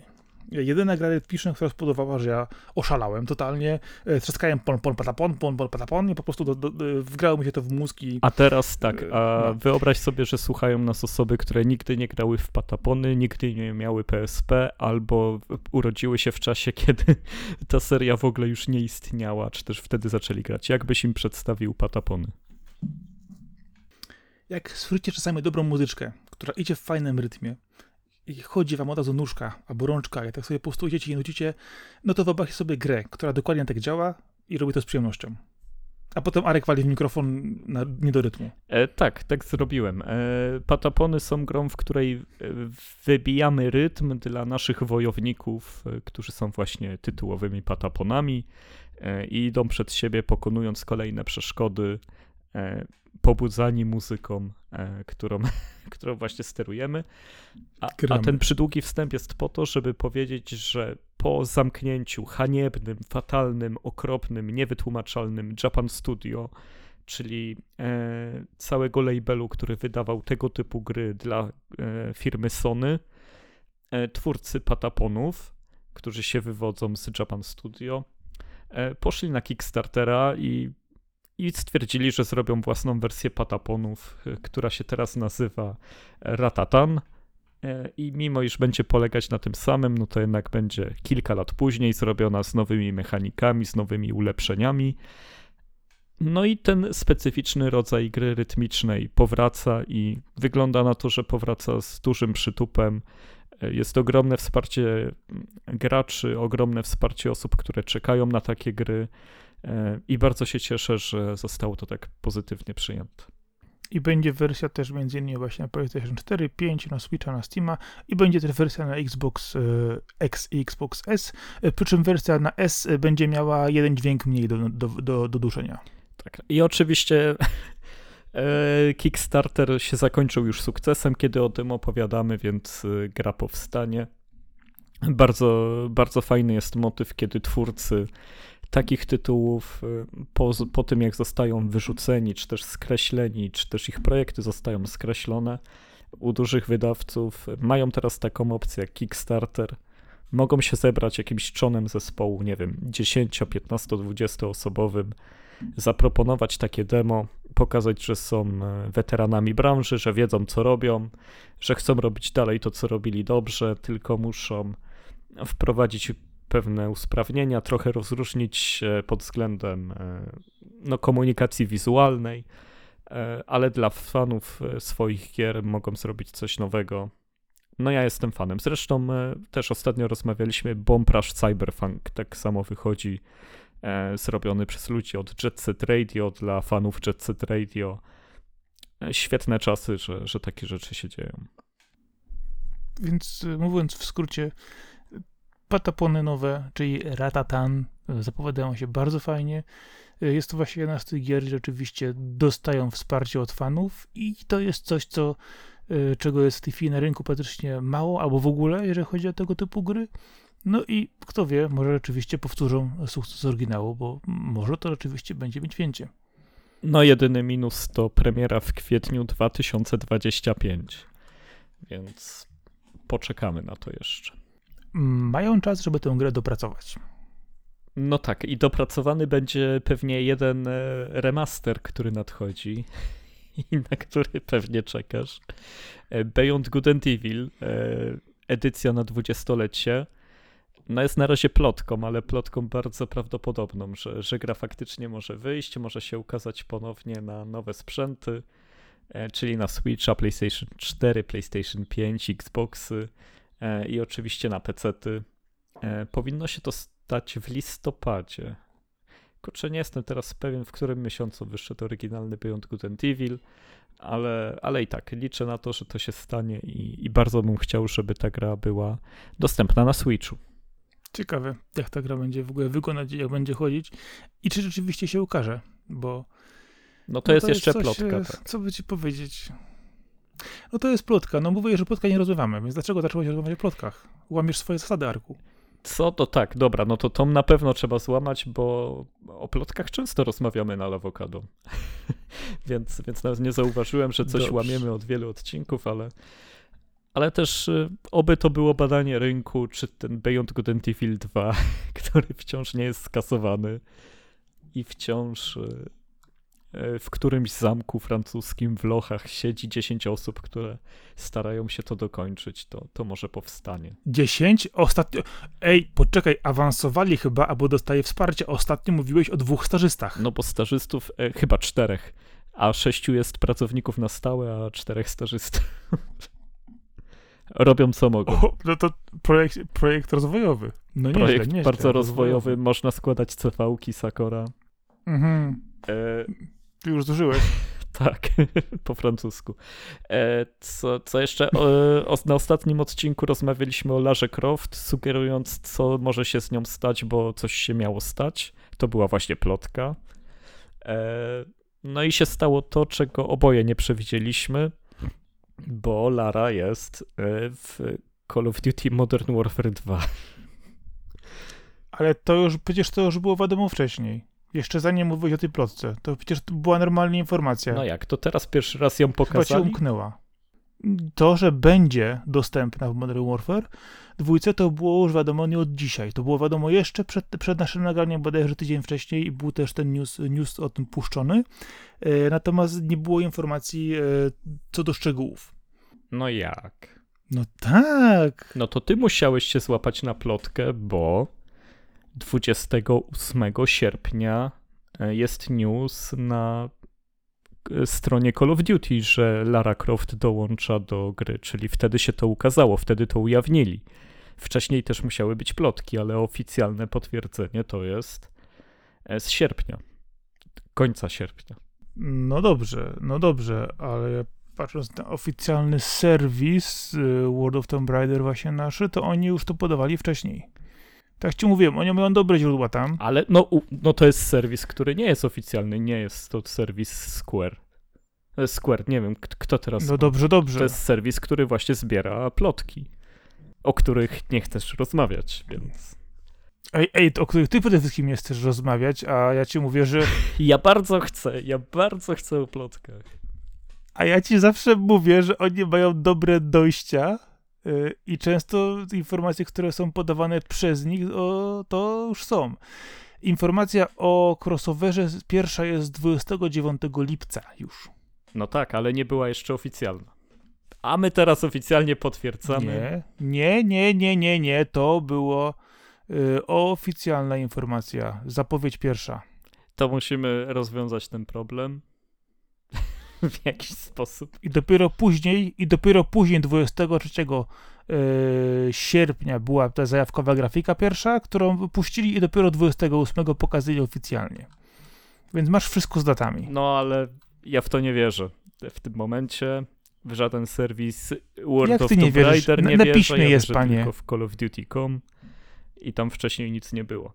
jedyna gra rytmiczna, która spodobała, że ja oszalałem totalnie, e, trzaskałem pon, pon, patapon, pon, pon, patapon i po prostu do, do, wgrało mi się to w mózg i... A teraz tak, e, a no. wyobraź sobie, że słuchają nas osoby, które nigdy nie grały w patapony, nigdy nie miały PSP, albo urodziły się w czasie, kiedy ta seria w ogóle już nie istniała, czy też wtedy zaczęli grać. Jak byś im przedstawił patapony? Jak słyszycie czasami dobrą muzyczkę, która idzie w fajnym rytmie, i chodzi wam od razu nóżka albo rączka, i tak sobie po prostu idziecie i nucicie, no to wyobraźcie sobie grę, która dokładnie tak działa i robi to z przyjemnością. A potem Arek wali w mikrofon na, nie do rytmu. E, tak, tak zrobiłem. E, patapony są grą, w której e, wybijamy rytm dla naszych wojowników, e, którzy są właśnie tytułowymi pataponami e, i idą przed siebie, pokonując kolejne przeszkody, pobudzani muzyką, którą, którą właśnie sterujemy. A, a, ten przydługi wstęp jest po to, żeby powiedzieć, że po zamknięciu haniebnym, fatalnym, okropnym, niewytłumaczalnym Japan Studio, czyli e, całego labelu, który wydawał tego typu gry dla e, firmy Sony, e, twórcy Pataponów, którzy się wywodzą z Japan Studio, e, poszli na Kickstartera i i stwierdzili, że zrobią własną wersję Pataponów, e, która się teraz nazywa Ratatan. E, I mimo iż będzie polegać na tym samym, no to jednak będzie kilka lat później zrobiona z nowymi mechanikami, z nowymi ulepszeniami. No i ten specyficzny rodzaj gry rytmicznej powraca i wygląda na to, że powraca z dużym przytupem. E, jest ogromne wsparcie graczy, ogromne wsparcie osób, które czekają na takie gry. E, I bardzo się cieszę, że zostało to tak pozytywnie przyjęte. I będzie wersja też między innymi właśnie na PlayStation 4, 5, na Switcha, na Steama i będzie też wersja na Xbox e, X i Xbox S, e, przy czym wersja na S będzie miała jeden dźwięk mniej do, do, do, do duszenia. Tak. I oczywiście Kickstarter się zakończył już sukcesem, kiedy o tym opowiadamy, więc gra powstanie. Bardzo, bardzo fajny jest motyw, kiedy twórcy takich tytułów y, po, po tym, jak zostają wyrzuceni, czy też skreśleni, czy też ich projekty zostają skreślone, u dużych wydawców mają teraz taką opcję jak Kickstarter. Mogą się zebrać jakimś czonem zespołu, nie wiem, 10, 15, 20 osobowym, zaproponować takie demo, pokazać, że są e, weteranami branży, że wiedzą co robią, że chcą robić dalej to, co robili dobrze, tylko muszą wprowadzić pewne usprawnienia, trochę rozróżnić się pod względem e, no, komunikacji wizualnej, e, ale dla fanów e, swoich gier mogą zrobić coś nowego. No ja jestem fanem. Zresztą też ostatnio rozmawialiśmy, Bomb Rush Cyberpunk tak samo wychodzi, zrobiony przez ludzi od Jet Set Radio, dla fanów Jet Set Radio. Świetne czasy, że, że takie rzeczy się dzieją. Więc mówiąc w skrócie, patapony nowe, czyli Ratatan, zapowiadają się bardzo fajnie. Jest to właśnie jedna z tych gier, że rzeczywiście dostają wsparcie od fanów i to jest coś, co, e, czego jest w tej chwili na rynku praktycznie mało, albo w ogóle, jeżeli chodzi o tego typu gry. No i kto wie, może rzeczywiście powtórzą sukces oryginału, bo może to rzeczywiście będzie mieć więcej. No jedyny minus to premiera w kwietniu 2025, więc poczekamy na to jeszcze. Mają czas, żeby tę grę dopracować. No tak, i dopracowany będzie pewnie jeden e, remaster, który nadchodzi i na który pewnie czekasz. E, Beyond Good and Evil, e, edycja na dwudziestolecie. No jest na razie plotką, ale plotką bardzo prawdopodobną, że, że gra faktycznie może wyjść, może się ukazać ponownie na nowe sprzęty, czyli na Switcha, PlayStation 4, PlayStation 5, Xboxy i oczywiście na PC-ty. Powinno się to stać w listopadzie. Kurczę, nie jestem teraz pewien, w którym miesiącu wyszedł oryginalny Beyond Good and Evil, ale, ale i tak, liczę na to, że to się stanie i, i bardzo bym chciał, żeby ta gra była dostępna na Switchu. Ciekawe, jak ta gra będzie w ogóle wyglądać, jak będzie chodzić i czy rzeczywiście się ukaże, bo... No to, no jest, to jest jeszcze coś, plotka. Tak. Co by ci powiedzieć? No to jest plotka. No mówię, że plotka nie rozmawiamy, więc dlaczego zacząłeś rozmawiać o plotkach? Łamiesz swoje zasady, Arku. Co to tak, dobra, no to Tom na pewno trzeba złamać, bo o plotkach często rozmawiamy na Lawokado. więc, więc nawet nie zauważyłem, że coś Dobrze. łamiemy od wielu odcinków, ale, ale też y, oby to było badanie rynku, czy ten Beyond Good and Evil 2, który wciąż nie jest skasowany i wciąż y, w którymś zamku francuskim w Lochach siedzi 10 osób, które starają się to dokończyć, to, to może powstanie. 10? Ostatnio. Ej, poczekaj, awansowali chyba, albo dostaje wsparcie. Ostatnio mówiłeś o dwóch stażystach. No bo stażystów e, chyba czterech, a sześciu jest pracowników na stałe, a czterech stażystów. Robią co mogą. O, no to projekt, projekt rozwojowy. No projekt nieźle, nieźle, bardzo rozwojowy. rozwojowy. Można składać CV-ki Sakora. Mhm. E, ty już zużyłeś. tak, po francusku. E, co, co jeszcze? O, na ostatnim odcinku rozmawialiśmy o Larze Croft, sugerując, co może się z nią stać, bo coś się miało stać. To była właśnie plotka. E, no i się stało to, czego oboje nie przewidzieliśmy, bo Lara jest w Call of Duty Modern Warfare 2. Ale to już, przecież to już było wiadomo wcześniej. Jeszcze zanim mówiłeś o tej plotce, to przecież to była normalna informacja. No jak, to teraz pierwszy raz ją pokazali? Chyba cię umknęła. To, że będzie dostępna w Modern Warfare dwójce, to było już wiadomo nie od dzisiaj. To było wiadomo jeszcze przed, przed naszym nagraniem, bodajże tydzień wcześniej i był też ten news, news o tym puszczony. E, natomiast nie było informacji e, co do szczegółów. No jak? No tak. No to ty musiałeś się złapać na plotkę, bo 28 sierpnia e, jest news na e, stronie Call of Duty, że Lara Croft dołącza do gry, czyli wtedy się to ukazało, wtedy to ujawnili. Wcześniej też musiały być plotki, ale oficjalne potwierdzenie to jest e, z sierpnia, końca sierpnia. No dobrze, no dobrze, ale patrząc na oficjalny serwis World of Tomb Raider właśnie naszy, to oni już to podawali wcześniej. Tak ci mówiłem, oni mają dobre źródła tam. Ale no, no to jest serwis, który nie jest oficjalny, nie jest to serwis Square. E, Square, nie wiem, kto teraz... No dobrze, dobrze. To jest serwis, który właśnie zbiera plotki, o których nie chcesz rozmawiać, więc... Ej, ej, o których ty przede wszystkim nie chcesz rozmawiać, a ja ci mówię, że... ja bardzo chcę, ja bardzo chcę o plotkach. A ja ci zawsze mówię, że oni mają dobre dojścia I często informacje, które są podawane przez nich, o, to już są. Informacja o crossoverze pierwsza jest 29 lipca już. No tak, ale nie była jeszcze oficjalna. A my teraz oficjalnie potwierdzamy. Nie, nie, nie, nie, nie, nie. To było y, oficjalna informacja. Zapowiedź pierwsza. To musimy rozwiązać ten problem. w jakiś sposób. I dopiero później, i dopiero później 23 yy, sierpnia była ta zajawkowa grafika pierwsza, którą wypuścili i dopiero 28 pokazali oficjalnie. Więc masz wszystko z datami. No ale ja w to nie wierzę. W tym momencie w żaden serwis World Jak of Tomb Raider nie na, wierzę. Ja jest, panie. tylko w Call of Duty.com i tam wcześniej nic nie było.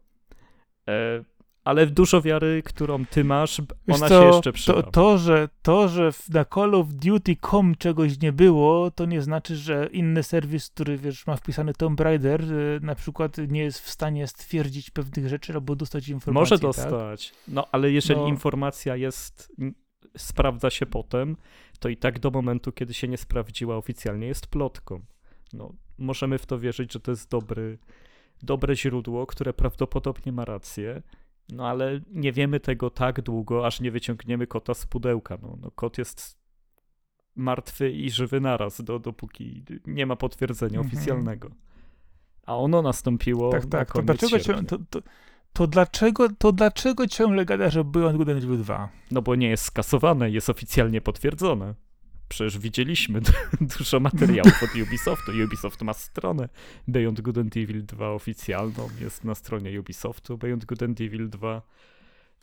E, ale dużo wiary, którą ty masz, Wiesz ona co, się jeszcze przyda. To, to, że, to, że w- na Call of Duty.com czegoś nie było, to nie znaczy, że inny serwis, który wiesz, ma wpisany Tomb Raider, y, na przykład nie jest w stanie stwierdzić pewnych rzeczy albo dostać informacji. Może Tak? dostać. No, ale jeżeli No. informacja jest, sprawdza się potem, to i tak do momentu, kiedy się nie sprawdziła oficjalnie, jest plotką. No, możemy w to wierzyć, że to jest dobry, dobre źródło, które prawdopodobnie ma rację, no ale nie wiemy tego tak długo, aż nie wyciągniemy kota z pudełka. No, no kot jest martwy i żywy naraz, do, dopóki nie ma potwierdzenia Mhm. oficjalnego. A ono nastąpiło Tak, tak. To dlaczego, cię, to, to, to, dlaczego, to dlaczego ciągle gada, że Beyond Good and Evil 2? No bo nie jest skasowane, jest oficjalnie potwierdzone. Przecież widzieliśmy dużo materiałów od Ubisoftu. Ubisoft ma stronę Beyond Good and Evil 2 oficjalną, jest na stronie Ubisoftu Beyond Good and Evil 2.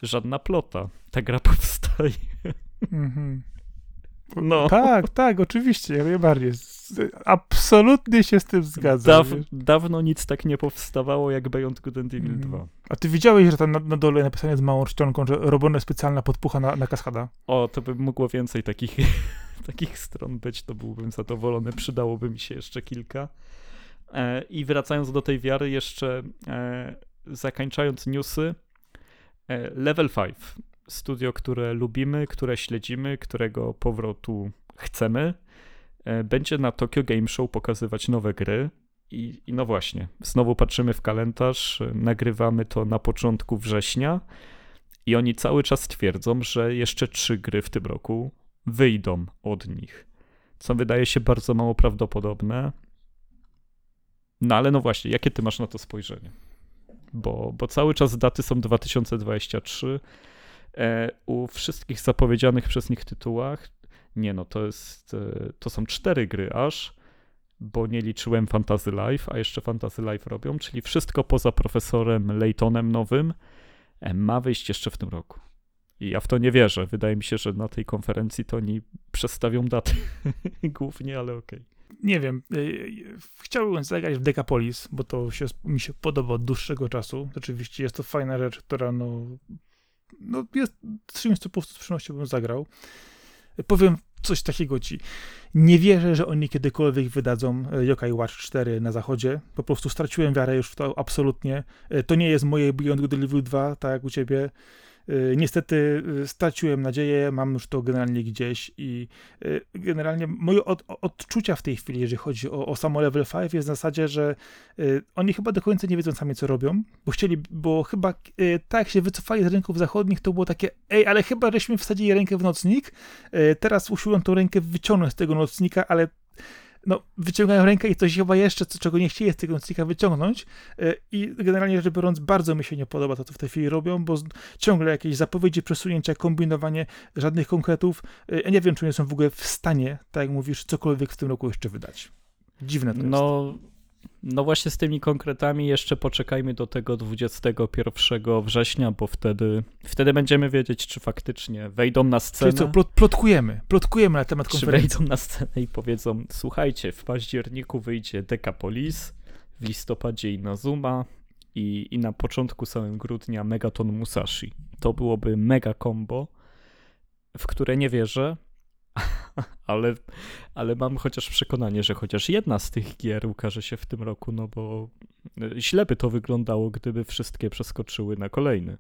Żadna plota. Ta gra powstaje. Mhm. No. Tak, tak, oczywiście, jak najbardziej. Absolutnie się z tym zgadzam. Daw, dawno nic tak nie powstawało jak Beyond Good and Evil Mhm. 2. A ty widziałeś, że tam na, na dole napisane z małą czcionką, że robiona specjalna podpucha na, na kaskada? O, to by mogło więcej takich, takich stron być, to byłbym zadowolony, przydałoby mi się jeszcze kilka. E, I wracając do tej wiary, jeszcze e, zakończając newsy, e, Level 5, studio, które lubimy, które śledzimy, którego powrotu chcemy, e, będzie na Tokyo Game Show pokazywać nowe gry. I, I no właśnie, znowu patrzymy w kalendarz, e, nagrywamy to na początku września. I oni cały czas twierdzą, że jeszcze trzy gry w tym roku wyjdą od nich. Co wydaje się bardzo mało prawdopodobne. No ale no właśnie, jakie ty masz na to spojrzenie? Bo, bo cały czas daty są 2023. E, u wszystkich zapowiedzianych przez nich tytułach, nie no, to jest, e, to są cztery gry aż, bo nie liczyłem Fantasy Life, a jeszcze Fantasy Life robią, czyli wszystko poza profesorem Laytonem nowym, e, ma wyjść jeszcze w tym roku. I ja w to nie wierzę. Wydaje mi się, że na tej konferencji to oni przestawią daty głównie, ale okej. Nie wiem, chciałbym zagrać w Decapolis, bo to się, mi się podoba od dłuższego czasu. Rzeczywiście jest to fajna rzecz, która no, no jest czymś, co po prostu z przyjemnością bym zagrał. Powiem coś takiego ci. Nie wierzę, że oni kiedykolwiek wydadzą e, Yokai Watch 4 na zachodzie. Po prostu straciłem wiarę już w to absolutnie. E, To nie jest moje Beyond Good Evil 2, tak jak u ciebie. E, Niestety e, straciłem nadzieję, mam już to generalnie gdzieś i e, generalnie moje od, odczucia w tej chwili, jeżeli chodzi o, o samo Level 5 jest w zasadzie, że oni chyba do końca nie wiedzą sami co robią, bo chcieli, bo chyba tak się wycofali z rynków zachodnich, to było takie, ej, ale chyba żeśmy wsadzili rękę w nocnik, teraz usiłują tą rękę wyciągnąć z tego nocnika, ale no, wyciągają rękę i coś chyba jeszcze, co, czego nie chcieli z tego nocnika wyciągnąć e, i generalnie rzecz biorąc bardzo mi się nie podoba to, co w tej chwili robią, bo ciągle jakieś zapowiedzi, przesunięcia, kombinowanie, żadnych konkretów. E, Ja nie wiem, czy oni są w ogóle w stanie, tak jak mówisz, cokolwiek w tym roku jeszcze wydać. Dziwne to jest. No, właśnie z tymi konkretami jeszcze poczekajmy do tego 21 września, bo wtedy, wtedy będziemy wiedzieć, czy faktycznie wejdą na scenę. Czyli co, plot, plotkujemy, plotkujemy na temat czy konferencji. wejdą na scenę i powiedzą, słuchajcie, w październiku wyjdzie Decapolis, w listopadzie Inazuma i, i na początku samym grudnia Megaton Musashi. To byłoby mega combo, w które nie wierzę, ale, ale mam chociaż przekonanie, że chociaż jedna z tych gier ukaże się w tym roku, no bo źle by to wyglądało, gdyby wszystkie przeskoczyły na kolejny.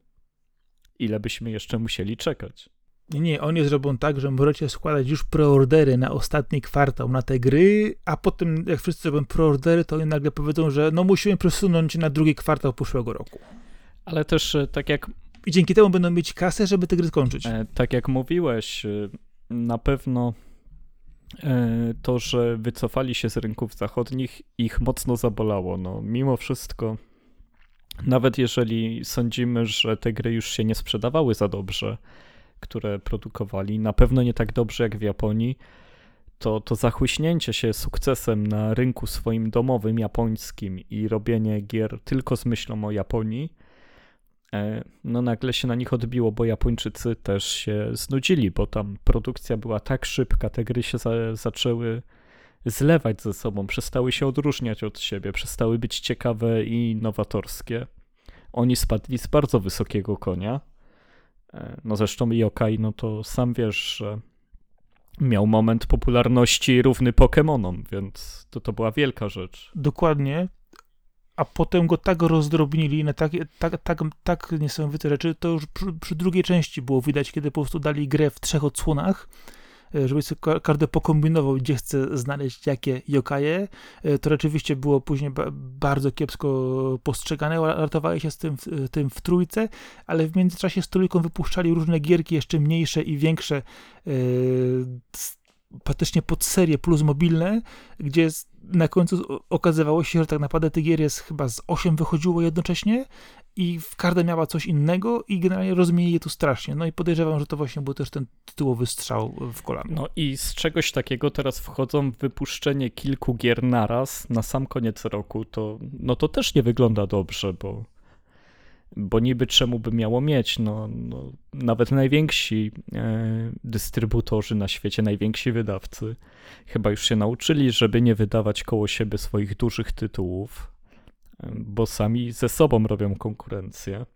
Ile byśmy jeszcze musieli czekać? Nie, nie, oni zrobią tak, że możecie składać już preordery na ostatni kwartał na te gry, a potem jak wszyscy zrobią preordery, to oni nagle powiedzą, że no musimy przesunąć na drugi kwartał przyszłego roku. Ale też e, tak jak I dzięki temu będą mieć kasę, żeby te gry skończyć. E, Tak jak mówiłeś, e, na pewno e, to, że wycofali się z rynków zachodnich, ich mocno zabolało. No, mimo wszystko, nawet jeżeli sądzimy, że te gry już się nie sprzedawały za dobrze, które produkowali, na pewno nie tak dobrze jak w Japonii, to, to zachłyśnięcie się sukcesem na rynku swoim domowym japońskim i robienie gier tylko z myślą o Japonii, no nagle się na nich odbiło, bo Japończycy też się znudzili, bo tam produkcja była tak szybka, te gry się za, zaczęły zlewać ze sobą, przestały się odróżniać od siebie, przestały być ciekawe i nowatorskie. oni spadli z bardzo wysokiego konia. E, no zresztą Yokai, no to sam wiesz, że miał moment popularności równy Pokémonom, więc to, to była wielka rzecz. Dokładnie. A potem go tak rozdrobnili na tak, tak, tak, tak niesamowite rzeczy, to już przy, przy drugiej części było widać, kiedy po prostu dali grę w trzech odsłonach, e, żeby sobie każdy pokombinował, gdzie chce znaleźć jakie yokaje. E, to rzeczywiście było później bardzo kiepsko postrzegane. Ratowali się z tym, tym w trójce, ale w międzyczasie z trójką wypuszczali różne gierki jeszcze mniejsze i większe e, praktycznie pod serię plus mobilne, gdzie na końcu okazywało się, że tak naprawdę tych gier jest chyba z 8 wychodziło jednocześnie i w każda miała coś innego i generalnie rozmienili je tu strasznie. No i podejrzewam, że to właśnie był też ten tytułowy strzał w kolano. No i z czegoś takiego teraz wchodzą wypuszczenie kilku gier naraz na sam koniec roku, to no to też nie wygląda dobrze, bo bo niby czemu by miało mieć? No, no nawet najwięksi e, dystrybutorzy na świecie, najwięksi wydawcy chyba już się nauczyli, żeby nie wydawać koło siebie swoich dużych tytułów, e, bo sami ze sobą robią konkurencję.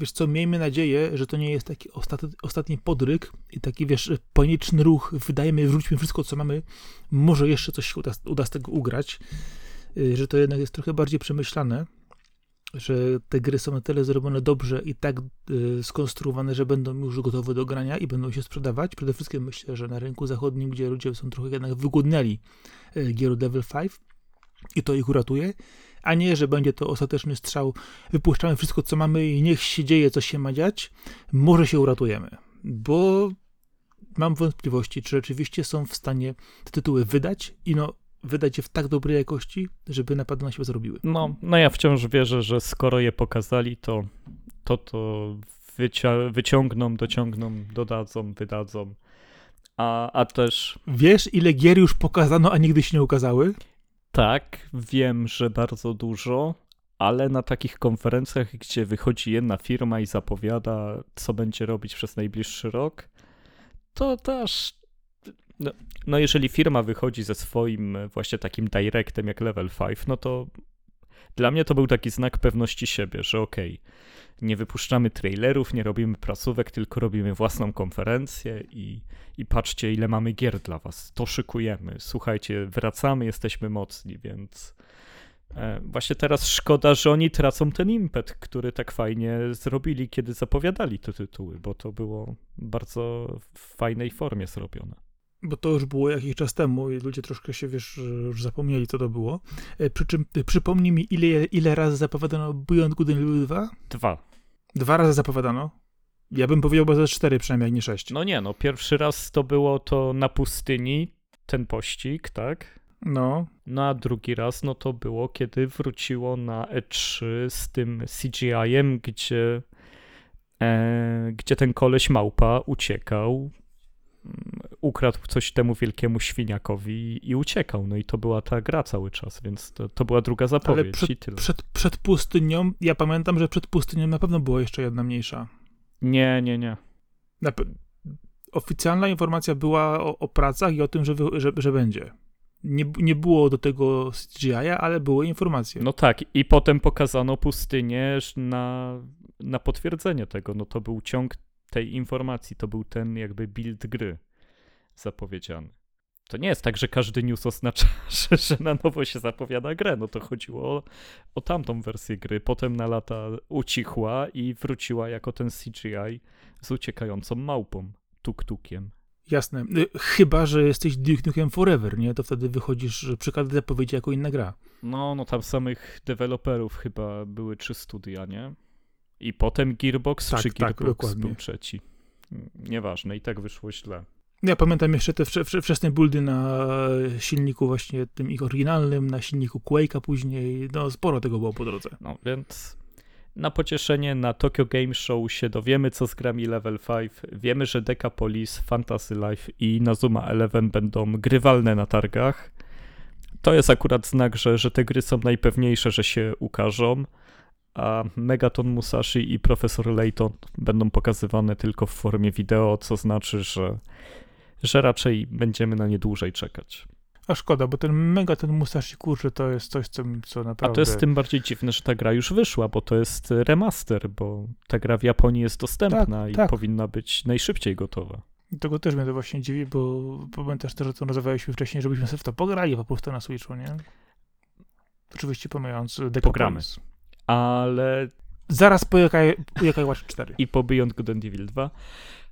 Wiesz co, miejmy nadzieję, że to nie jest taki ostatni, ostatni podryk i taki, wiesz, paniczny ruch, wydajemy, wróćmy wszystko, co mamy, może jeszcze coś się uda, uda z tego ugrać, e, że to jednak jest trochę bardziej przemyślane że te gry są na tyle zrobione dobrze i tak y, skonstruowane, że będą już gotowe do grania i będą się sprzedawać. Przede wszystkim myślę, że na rynku zachodnim, gdzie ludzie są trochę jednak wygłodniali y, Devil 5 i to ich uratuje, a nie, że będzie to ostateczny strzał, wypuszczamy wszystko, co mamy i niech się dzieje, co się ma dziać, może się uratujemy, bo mam wątpliwości, czy rzeczywiście są w stanie te tytuły wydać i no wydać je w tak dobrej jakości, żeby na pewno się zrobiły. No, no ja wciąż wierzę, że skoro je pokazali, to to, to wyciągną, dociągną, dodadzą, wydadzą. A, a też. Wiesz, ile gier już pokazano, a nigdy się nie ukazały? Tak, wiem, że bardzo dużo, ale na takich konferencjach, gdzie wychodzi jedna firma i zapowiada, co będzie robić przez najbliższy rok, to też no, no jeżeli firma wychodzi ze swoim e, właśnie takim directem jak Level 5, no to dla mnie to był taki znak pewności siebie, że okej, okay, nie wypuszczamy trailerów, nie robimy prasówek, tylko robimy własną konferencję i, i patrzcie, ile mamy gier dla was. To szykujemy. Słuchajcie, wracamy, jesteśmy mocni, więc e, właśnie teraz szkoda, że oni tracą ten impet, który tak fajnie zrobili, kiedy zapowiadali te tytuły, bo to było bardzo w fajnej formie zrobione bo to już było jakiś czas temu i ludzie troszkę się, wiesz, już zapomnieli, co to było. E, przy czym e, przypomnij mi, ile, ile razy zapowiadano Beyond Good and Evil 2? Dwa. Dwa razy zapowiadano? Ja bym powiedział, bo ze cztery przynajmniej, nie sześć. No nie, no pierwszy raz to było to na pustyni, ten pościg, tak? No. No a drugi raz, no to było, kiedy wróciło na E3 z tym CGI-em, gdzie, e, gdzie ten koleś małpa uciekał ukradł coś temu wielkiemu świniakowi i uciekał. No i to była ta gra cały czas, więc to, to była druga zapowiedź Ale przed, i tyle. Przed, przed pustynią, ja pamiętam, że przed pustynią na pewno była jeszcze jedna mniejsza. Nie, nie, nie. Na, oficjalna informacja była o, o, pracach i o tym, że, że, że będzie. Nie, nie było do tego CGI, ale były informacje. No tak, i potem pokazano pustynię na, na potwierdzenie tego. No to był ciąg tej informacji. To był ten jakby build gry zapowiedziany. To nie jest tak, że każdy news oznacza, że, że na nowo się zapowiada grę. No to chodziło o, o tamtą wersję gry. Potem na lata ucichła i wróciła jako ten CGI z uciekającą małpą, tuk-tukiem. Jasne. Y, chyba, że jesteś Duke Nukem Forever, nie? To wtedy wychodzisz przy każdej zapowiedzi jako inna gra. No, no tam samych deweloperów chyba były trzy studia, nie? I potem Gearbox, tak, czy tak, Gearbox tak, był trzeci. Nieważne, i tak wyszło źle. Ja pamiętam jeszcze te wczesne buildy na silniku właśnie tym ich oryginalnym, na silniku Quake'a później, no sporo tego było po drodze. No więc na pocieszenie na Tokyo Game Show się dowiemy, co z grami Level 5. Wiemy, że Decapolis, Fantasy Life i Nazuma Eleven będą grywalne na targach. To jest akurat znak, że, że te gry są najpewniejsze, że się ukażą a Megaton Musashi i Profesor Layton będą pokazywane tylko w formie wideo, co znaczy, że, że raczej będziemy na nie dłużej czekać. A szkoda, bo ten mega, ten Musashi kurczę, to jest coś, co, co A naprawdę... to jest tym bardziej dziwne, że ta gra już wyszła, bo to jest remaster, bo ta gra w Japonii jest dostępna Tak, i tak. powinna być najszybciej gotowa. Tego też mnie to właśnie dziwi, bo pamiętasz też, że to rozmawialiśmy wcześniej, żebyśmy sobie w to pograli po prostu na Switchu, nie? Oczywiście pomijając Pogramy. Ale Zaraz po Yokai, Watch 4. i po Beyond Good and Evil 2.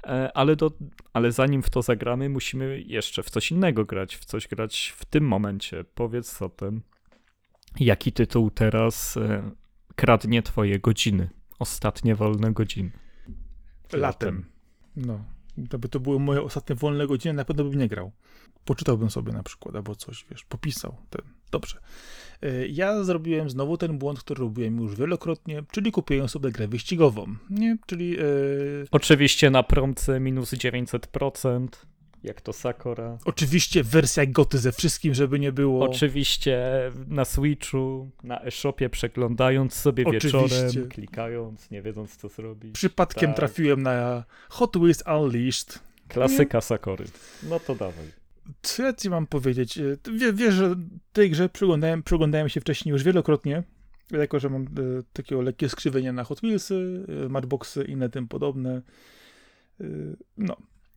E, Ale, do, ale zanim w to zagramy, musimy jeszcze w coś innego grać, w coś grać w tym momencie. Powiedz zatem, jaki tytuł teraz e, kradnie twoje godziny, ostatnie wolne godziny? Latem. No. Gdyby to były moje ostatnie wolne godziny, na pewno bym nie grał. Poczytałbym sobie na przykład, albo coś, wiesz, popisał. Ten. Dobrze. Y, Ja zrobiłem znowu ten błąd, który robiłem już wielokrotnie, czyli kupiłem sobie grę wyścigową. Nie? Czyli yy, Oczywiście na promce minus 900%, jak to Sakura. oczywiście wersja goty ze wszystkim, żeby nie było. Oczywiście na Switchu, na e-shopie przeglądając sobie Oczywiście. wieczorem, klikając, nie wiedząc co zrobić. Przypadkiem Tak. trafiłem na Hot Wheels Unleashed. Klasyka Sakory. No to dawaj. Co ja ci mam powiedzieć? Y, ty Wie, wiesz, że tej grze przyglądałem, przyglądałem się wcześniej już wielokrotnie, jako że mam y, takiego lekkie skrzywienie na Hot Wheelsy, y, Matchboxy i inne tym podobne. Y, no.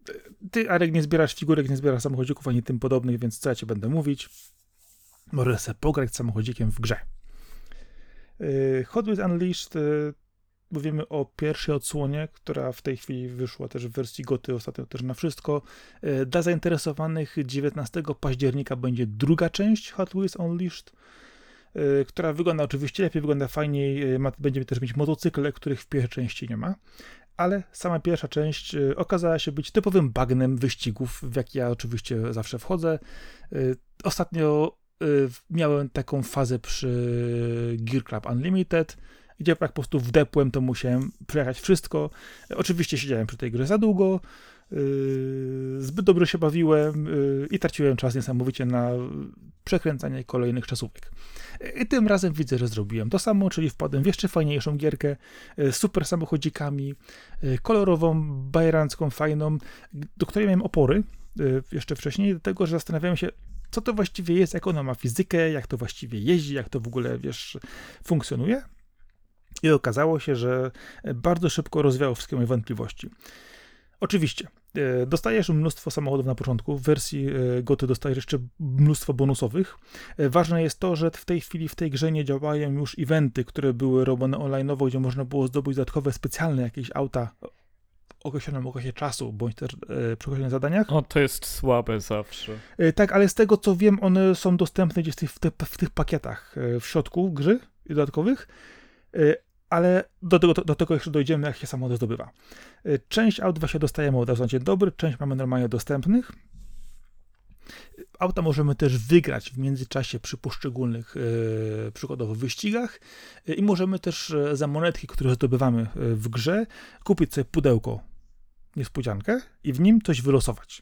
Y, Ty, Arek, nie zbierasz figurek, nie zbierasz samochodzików ani tym podobnych, więc co ja ci będę mówić? Możesz sobie pograć samochodzikiem w grze. Y, Hot Wheels Unleashed y, mówimy o pierwszej odsłonie, która w tej chwili wyszła też w wersji goty, ostatnio też na wszystko. E, Dla zainteresowanych 19 października będzie druga część Hot Wheels Unleashed, która wygląda oczywiście lepiej, wygląda fajniej, e, ma, będzie też mieć motocykle, których w pierwszej części nie ma. Ale sama pierwsza część e, okazała się być typowym bagnem wyścigów, w jaki ja oczywiście zawsze wchodzę. E, Ostatnio e, miałem taką fazę przy Gear Club Unlimited, gdzie po prostu wdepłem, to musiałem przejechać wszystko. Oczywiście siedziałem przy tej grze za długo, zbyt dobrze się bawiłem yy, i traciłem czas niesamowicie na przekręcanie kolejnych czasówek. I tym razem widzę, że zrobiłem to samo, czyli wpadłem w jeszcze fajniejszą gierkę, yy, z super samochodzikami, yy, kolorową, bajerancką, fajną, do której miałem opory yy, jeszcze wcześniej, do tego, że zastanawiałem się, co to właściwie jest, jak ona ma fizykę, jak to właściwie jeździ, jak to w ogóle, wiesz, funkcjonuje. I okazało się, że bardzo szybko rozwiało wszystkie moje wątpliwości. Oczywiście, e, dostajesz mnóstwo samochodów na początku. W wersji e, Goty dostajesz jeszcze mnóstwo bonusowych. E, Ważne jest to, że w tej chwili w tej grze nie działają już eventy, które były robione online'owo, gdzie można było zdobyć dodatkowe specjalne jakieś auta o określonym okresie czasu, bądź też e, przy określonych zadaniach. O, to jest słabe zawsze. E, Tak, ale z tego co wiem, one są dostępne gdzieś w tych, w tych, w tych pakietach e, w środku gry dodatkowych, ale do tego, do tego jeszcze dojdziemy, jak się samochód zdobywa. E, Część aut właśnie dostajemy od razu na dzień dobry, część mamy normalnie dostępnych. Auta możemy też wygrać w międzyczasie przy poszczególnych e, przykładowo wyścigach e, i możemy też za monetki, które zdobywamy w grze, kupić sobie pudełko niespodziankę i w nim coś wylosować.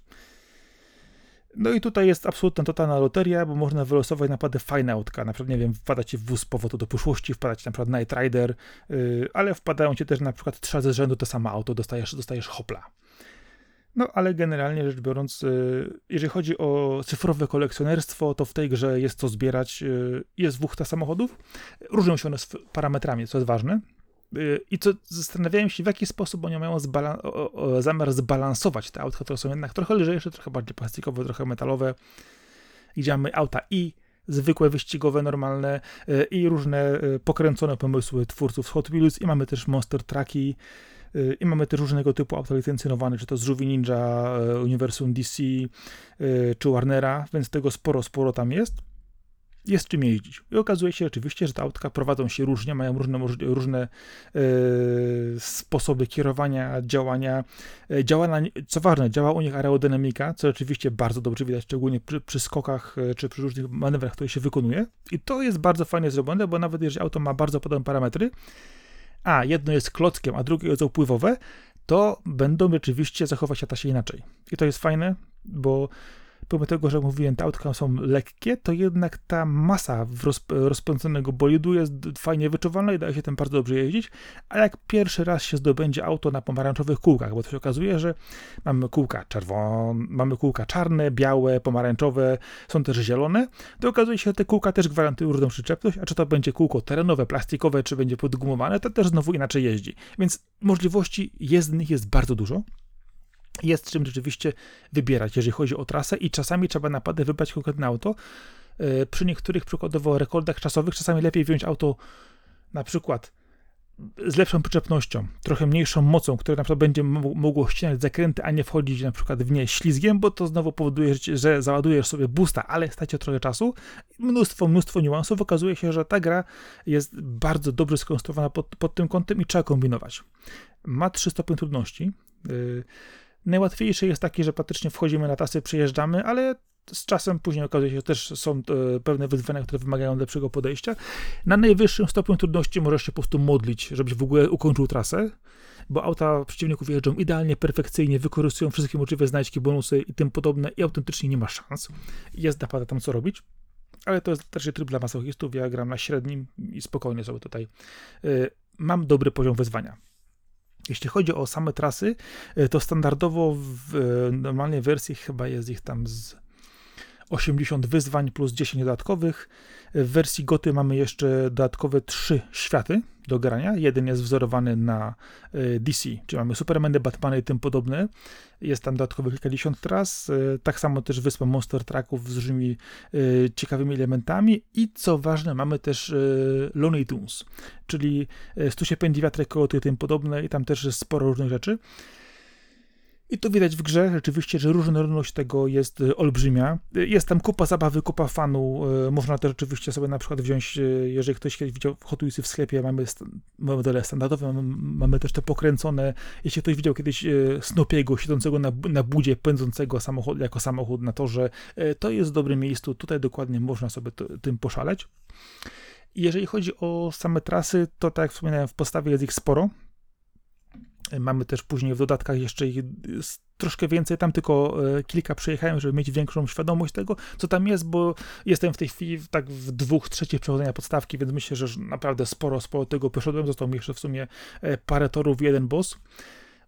No i tutaj jest absolutna totalna loteria, bo można wylosować naprawdę fajne autka. Na przykład, nie wiem, wpada ci w wóz z powodu do przyszłości, wpada ci na przykład Night Rider, yy, ale wpadają ci też na przykład trzy razy z rzędu to samo auto, dostajesz, dostajesz hopla. No, ale generalnie rzecz biorąc, yy, jeżeli chodzi o cyfrowe kolekcjonerstwo, to w tej grze jest co zbierać. Yy, jest dwóch samochodów. Różnią się one parametrami, co jest ważne. Yy, I co zastanawiałem się, w jaki sposób oni mają zbala- o, o, zamiar zbalansować te autka, które są jednak trochę lżejsze, trochę bardziej plastikowe, trochę metalowe. Gdzie mamy auta i zwykłe wyścigowe, normalne yy, i różne yy, pokręcone pomysły twórców Hot Wheels i mamy też Monster Trucki i mamy też różnego typu auta licencjonowane, czy to z Żółwi Ninja, Uniwersum DC, czy Warnera, więc tego sporo, sporo tam jest jest czym jeździć. I okazuje się oczywiście, że te autka prowadzą się różnie, mają różne, różne e, sposoby kierowania, działania. E, działa na, co ważne, działa u nich aerodynamika, co oczywiście bardzo dobrze widać, szczególnie przy, przy skokach e, czy przy różnych manewrach, które się wykonuje. I to jest bardzo fajnie zrobione, bo nawet jeżeli auto ma bardzo podobne parametry, a jedno jest klockiem, a drugie jest upływowe, to będą rzeczywiście zachować się inaczej. I to jest fajne, bo pomimo tego, że mówiłem, te autka są lekkie, to jednak ta masa rozp rozpędzonego bolidu jest fajnie wyczuwalna i daje się tym bardzo dobrze jeździć, a jak pierwszy raz się zdobędzie auto na pomarańczowych kółkach, bo to się okazuje, że mamy kółka czerwone, mamy kółka czarne, białe, pomarańczowe, są też zielone, to okazuje się, że te kółka też gwarantują różną przyczepność, a czy to będzie kółko terenowe, plastikowe, czy będzie podgumowane, to też znowu inaczej jeździ. Więc możliwości jezdnych jest bardzo dużo jest czym rzeczywiście wybierać, jeżeli chodzi o trasę i czasami trzeba naprawdę wybrać konkretne auto. E, przy niektórych przykładowo rekordach czasowych czasami lepiej wziąć auto na przykład z lepszą przyczepnością, trochę mniejszą mocą, które na przykład będzie mogło ścinać zakręty, a nie wchodzić na przykład w nie ślizgiem, bo to znowu powoduje, że załadujesz sobie busta, ale stacie trochę czasu. Mnóstwo, mnóstwo niuansów. Okazuje się, że ta gra jest bardzo dobrze skonstruowana pod, pod tym kątem i trzeba kombinować. Ma trzy stopnie trudności. Yy, Najłatwiejszy jest taki, że praktycznie wchodzimy na tasy, przejeżdżamy, ale z czasem później okazuje się, że też są e, pewne wyzwania, które wymagają lepszego podejścia. Na najwyższym stopniu trudności możesz się po prostu modlić, żebyś w ogóle ukończył trasę, bo auta przeciwników jeżdżą idealnie, perfekcyjnie, wykorzystują wszystkie możliwe znajdźki, bonusy i tym podobne i autentycznie nie ma szans. Jest naprawdę tam co robić. Ale to jest też tryb dla masochistów. Ja gram na średnim i spokojnie sobie tutaj. Yy, mam dobry poziom wyzwania. Jeśli chodzi o same trasy, e, to standardowo w e, normalnej wersji chyba jest ich tam z 80 wyzwań plus 10 dodatkowych. W wersji Goty mamy jeszcze dodatkowe 3 światy do grania. Jeden jest wzorowany na e, DC, czyli mamy Supermany, Batmany i tym podobne. Jest tam dodatkowo kilkadziesiąt tras. E, tak samo też wyspa Monster Trucków z różnymi e, ciekawymi elementami. I co ważne, mamy też Looney Tunes, czyli stu się pędzi wiatrek, kołoty i tym podobne. I tam też jest sporo różnych rzeczy. I to widać w grze rzeczywiście, że różnorodność tego jest e, olbrzymia. E, jest tam kupa zabawy, kupa fanu. E, można też rzeczywiście sobie na przykład wziąć, jeżeli ktoś widział Hot Wheelsy w sklepie, mamy modele standardowe, mamy, też te pokręcone. Jeśli ktoś widział kiedyś Snopiego siedzącego na, na budzie, pędzącego samochód, jako samochód na torze, to jest w dobrym miejscu. Tutaj dokładnie można sobie to, tym poszaleć. Jeżeli chodzi o same trasy, to tak jak wspominałem, w postawie jest ich sporo. Mamy też później w dodatkach jeszcze ich troszkę więcej, tam tylko e, kilka przejechałem, żeby mieć większą świadomość tego, co tam jest, bo jestem w tej chwili tak w dwóch trzecich przechodzenia podstawki, więc myślę, że naprawdę sporo, sporo tego przeszedłem. Został mi jeszcze w sumie e, parę torów, jeden boss.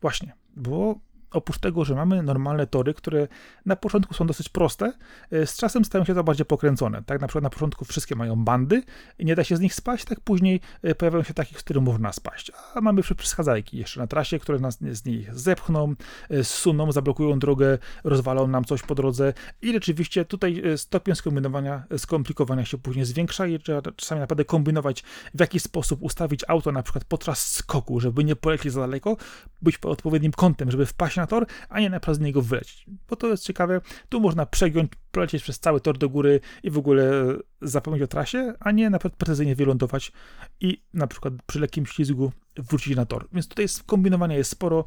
Właśnie, bo oprócz tego, że mamy normalne tory, które na początku są dosyć proste, e, z czasem stają się to bardziej pokręcone. Tak na przykład na początku wszystkie mają bandy i nie da się z nich spaść, tak później e, pojawiają się takich, z których można spaść. A mamy przeszkadzajki jeszcze na trasie, które nas z nich zepchną, e, zsuną, zablokują drogę, rozwalą nam coś po drodze i rzeczywiście tutaj stopień skombinowania, skomplikowania się później zwiększa i trzeba czasami naprawdę kombinować, w jaki sposób ustawić auto na przykład podczas skoku, żeby nie polecieć za daleko, być pod odpowiednim kątem, żeby wpaść na tor, a nie na z niego wylecieć. Bo to jest ciekawe, tu można przegiąć, polecieć przez cały tor do góry i w ogóle zapomnieć o trasie, a nie na przykład precyzyjnie wylądować i na przykład przy lekkim ślizgu wrócić na tor. Więc tutaj kombinowania jest sporo,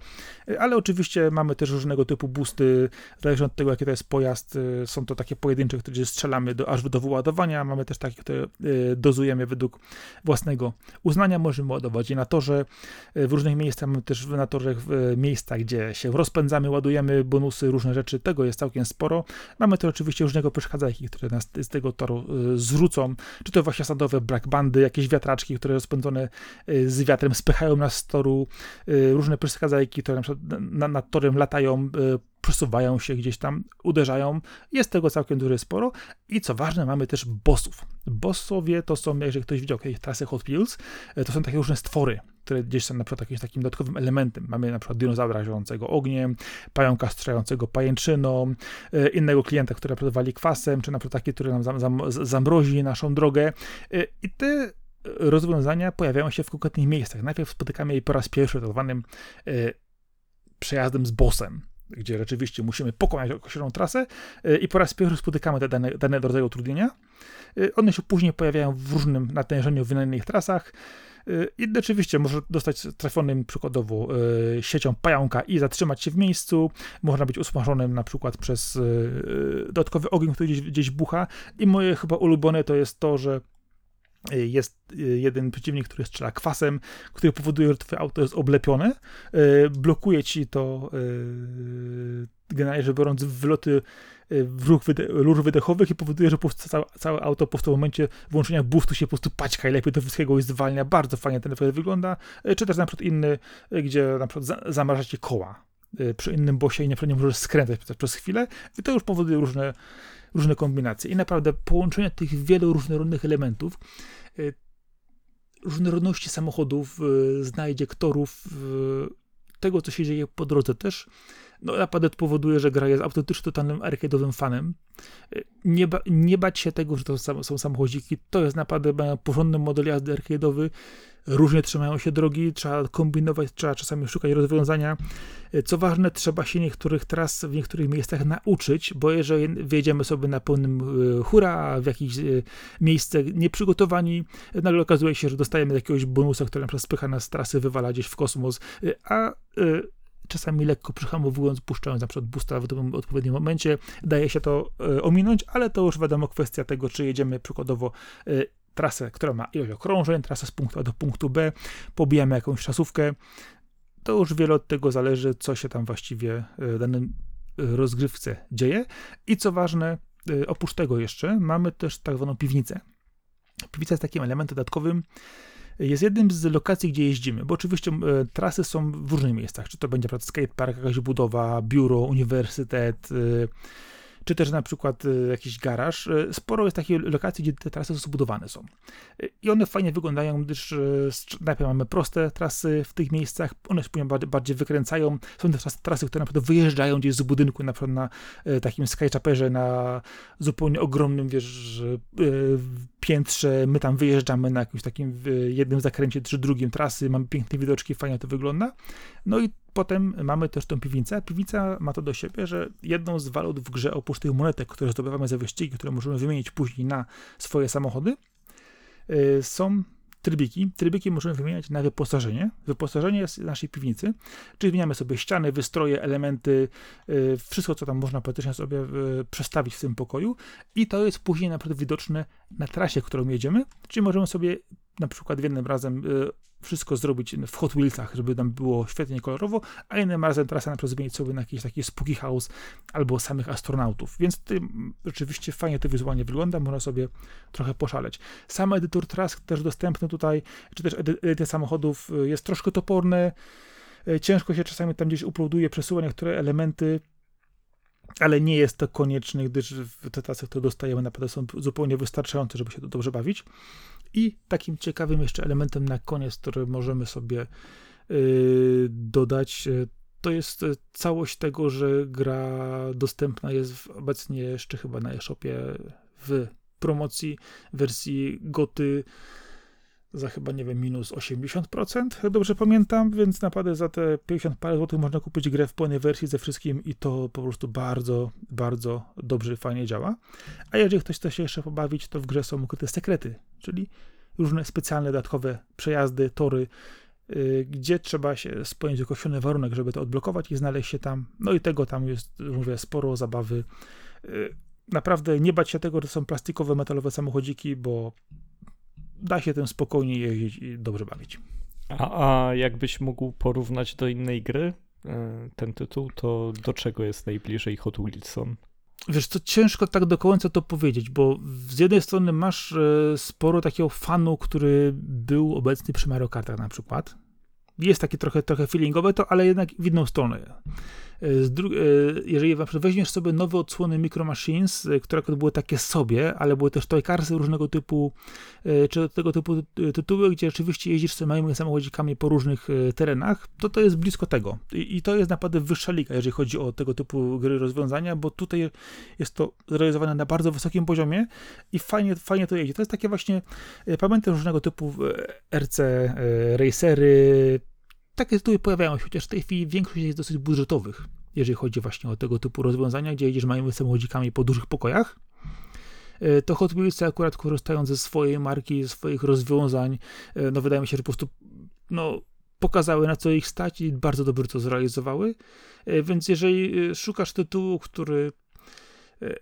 ale oczywiście mamy też różnego typu boosty, zależnie od tego, jaki to jest pojazd. Są to takie pojedyncze, które strzelamy do, aż do wyładowania. Mamy też takie, które y, dozujemy według własnego uznania. Możemy ładować je na torze. W różnych miejscach mamy też na torze miejsca, gdzie się rozpędzamy, ładujemy bonusy, różne rzeczy. Tego jest całkiem sporo. Mamy też oczywiście różnego przeszkadzajki, które nas z tego toru zwrócą. Czy to właśnie sadowe black bandy, jakieś wiatraczki, które rozpędzone y, z wiatrem spychają nas z toru, y, różne przeskazajki, które na nad torem latają, y, przesuwają się gdzieś tam, uderzają. Jest tego całkiem duże sporo. I co ważne, mamy też bossów. Bossowie to są, jeżeli ktoś widział jakieś trasy Hot Wheels, to są takie różne stwory, które gdzieś są na przykład jakimś takim dodatkowym elementem. Mamy na przykład dinozaura żyjącego ogniem, pająka strzelającego pajęczyną, innego klienta, który wali kwasem, czy na przykład taki, który nam zam, zam, zamrozi naszą drogę. I te rozwiązania pojawiają się w konkretnych miejscach. Najpierw spotykamy je po raz pierwszy tak zwanym e, przejazdem z bossem, gdzie rzeczywiście musimy pokonać określoną trasę i po raz pierwszy spotykamy te dane, dane rodzaju utrudnienia. One się później pojawiają w różnym natężeniu w innych trasach. I oczywiście może dostać trafionym przykładowo siecią pająka i zatrzymać się w miejscu. Można być usmażonym na przykład przez dodatkowy ogień, który gdzieś, gdzieś bucha. I moje chyba ulubione to jest to, że jest jeden przeciwnik, który strzela kwasem, który powoduje, że twoje auto jest oblepione, blokuje ci to generalnie rzecz biorąc wyloty ruch wyde rur wydechowych i powoduje, że po całe, całe auto po w momencie włączenia boostu się po prostu paćka i lepiej do wszystkiego i zwalnia. Bardzo fajnie ten efekt wygląda. Czy też na przykład inny, gdzie na przykład za zamarzacie koła przy innym bosie i na przykład nie możesz skręcać przez, chwilę i to już powoduje różne, różne kombinacje. I naprawdę połączenie tych wielu różnorodnych elementów różnorodności samochodów, znajdzie ktorów, tego, co się dzieje po drodze też, no naprawdę powoduje, że gra jest autentycznie totalnym arcade'owym fanem. Nie, ba, nie bać się tego, że to są samochodziki, to jest naprawdę mają porządny model jazdy arcade'owy, różnie trzymają się drogi, trzeba kombinować, trzeba czasami szukać rozwiązania. Co ważne, trzeba się niektórych tras w niektórych miejscach nauczyć, bo jeżeli wjedziemy sobie na pełnym e, hura w jakieś miejsce nieprzygotowani, nagle okazuje się, że dostajemy jakiegoś bonusa, który na przykład spycha nas z trasy, wywala gdzieś w kosmos, a czasami lekko przyhamowując, puszczając na przykład boosta w odpowiednim momencie, daje się to ominąć, ale to już wiadomo kwestia tego, czy jedziemy przykładowo trasę, która ma ilość okrążeń, trasę z punktu A do punktu B, pobijamy jakąś czasówkę, to już wiele od tego zależy, co się tam właściwie e, w danym e, rozgrywce dzieje. I co ważne, e, oprócz tego jeszcze mamy też tak zwaną piwnicę. Piwnica jest takim elementem dodatkowym, jest jednym z lokacji, gdzie jeździmy, bo oczywiście trasy są w różnych miejscach, czy to będzie skatepark, jakaś budowa, biuro, uniwersytet, czy też na przykład y, jakiś garaż. Sporo jest takich lokacji, gdzie te trasy zbudowane są. I one fajnie wyglądają, gdyż najpierw mamy proste trasy w tych miejscach, one się później bardziej wykręcają. Są te trasy, które naprawdę wyjeżdżają gdzieś z budynku, na przykład na takim skychaperze, na zupełnie ogromnym, wiesz, piętrze, my tam wyjeżdżamy na jakimś takim jednym zakręcie czy drugim trasy, mamy piękne widoczki, fajnie to wygląda. No i potem mamy też tą piwnicę. Piwnica ma to do siebie, że jedną z walut w grze, oprócz tych monetek, które zdobywamy za wyścigi, które możemy wymienić później na swoje samochody, yy, są trybiki. Trybiki możemy wymieniać na wyposażenie. Wyposażenie jest naszej piwnicy, czyli wymieniamy sobie ściany, wystroje, elementy, yy, wszystko, co tam można praktycznie sobie yy, przestawić w tym pokoju i to jest później naprawdę widoczne na trasie, którą jedziemy, czyli możemy sobie na przykład w jednym razem wszystko zrobić w Hot Wheelsach, żeby tam było świetnie kolorowo, a innym razem trasę na zmienić sobie na jakiś taki spooky house albo samych astronautów. Więc tym rzeczywiście fajnie to wizualnie wygląda, można sobie trochę poszaleć. Sam edytor tras też dostępny tutaj, czy też edycja samochodów y, jest troszkę toporny, y, ciężko się czasami tam gdzieś uploaduje, przesuwa niektóre elementy, ale nie jest to konieczne, gdyż te trasy, które dostajemy, naprawdę są zupełnie wystarczające, żeby się dobrze bawić. I takim ciekawym jeszcze elementem na koniec, który możemy sobie yy, dodać, yy, to jest yy, całość tego, że gra dostępna jest obecnie jeszcze chyba na eShopie w promocji wersji goty za chyba, nie wiem, minus 80%, jak dobrze pamiętam, więc naprawdę za te 50 parę złotych można kupić grę w pełnej wersji ze wszystkim i to po prostu bardzo, bardzo dobrze, fajnie działa. A jeżeli ktoś chce się jeszcze pobawić, to w grze są ukryte sekrety, czyli różne specjalne, dodatkowe przejazdy, tory, yy, gdzie trzeba się spełnić określony warunek, żeby to odblokować i znaleźć się tam. No i tego tam jest, mówię, sporo zabawy. Yy, naprawdę nie bać się tego, że są plastikowe, metalowe samochodziki, bo da się tym spokojnie jeździć i dobrze bawić. A, a jakbyś mógł porównać do innej gry e, ten tytuł, to do czego jest najbliżej Hot Wilson? Wiesz, to ciężko tak do końca to powiedzieć, bo z jednej strony masz e, sporo takiego fanu, który był obecny przy Mario Kartach na przykład. Jest takie trochę, trochę feelingowe to, ale jednak w inną stronę. E, e, jeżeli weźmiesz sobie nowe odsłony Micro Machines, e, które były takie sobie, ale były też toycarsy różnego typu, czy tego typu tytuły, gdzie rzeczywiście jeździsz sobie małymi samochodzikami po różnych terenach, to to jest blisko tego. I, I, to jest naprawdę wyższa liga, jeżeli chodzi o tego typu gry, rozwiązania, bo tutaj jest to zrealizowane na bardzo wysokim poziomie i fajnie, fajnie to jedzie. To jest takie właśnie, pamiętam różnego typu RC racery, takie tytuły pojawiają się, chociaż w tej chwili większość jest dosyć budżetowych, jeżeli chodzi właśnie o tego typu rozwiązania, gdzie jedziesz małymi samochodzikami po dużych pokojach. E, to Hot Wheels akurat korzystają ze swojej marki, ze swoich rozwiązań, e, no wydaje mi się, że po prostu no, pokazały na co ich stać i bardzo dobrze to zrealizowały. E, więc jeżeli szukasz tytułu, który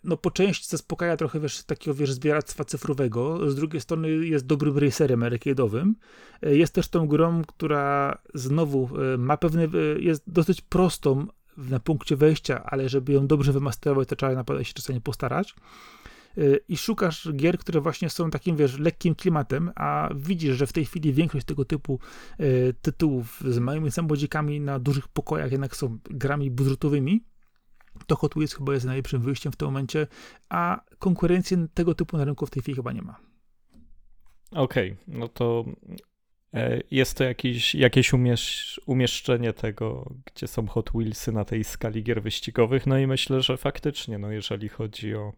no po części zaspokaja trochę, wiesz, takiego, wiesz, zbieractwa cyfrowego, z drugiej strony jest dobrym racerem arcade'owym. Jest też tą grą, która znowu e, ma pewne, e, jest dosyć prostą na punkcie wejścia, ale żeby ją dobrze wymasterować, to trzeba naprawdę się czasami postarać. I szukasz gier, które właśnie są takim, wiesz, lekkim klimatem, a widzisz, że w tej chwili większość tego typu tytułów z małymi samochodzikami na dużych pokojach jednak są grami budżetowymi, to Hot Wheels chyba jest najlepszym wyjściem w tym momencie, a konkurencji tego typu na rynku w tej chwili chyba nie ma. Okej, okay, no to e, jest to jakiś, jakieś umiesz, umieszczenie tego, gdzie są Hot Wheelsy na tej skali gier wyścigowych, no i myślę, że faktycznie, no jeżeli chodzi o,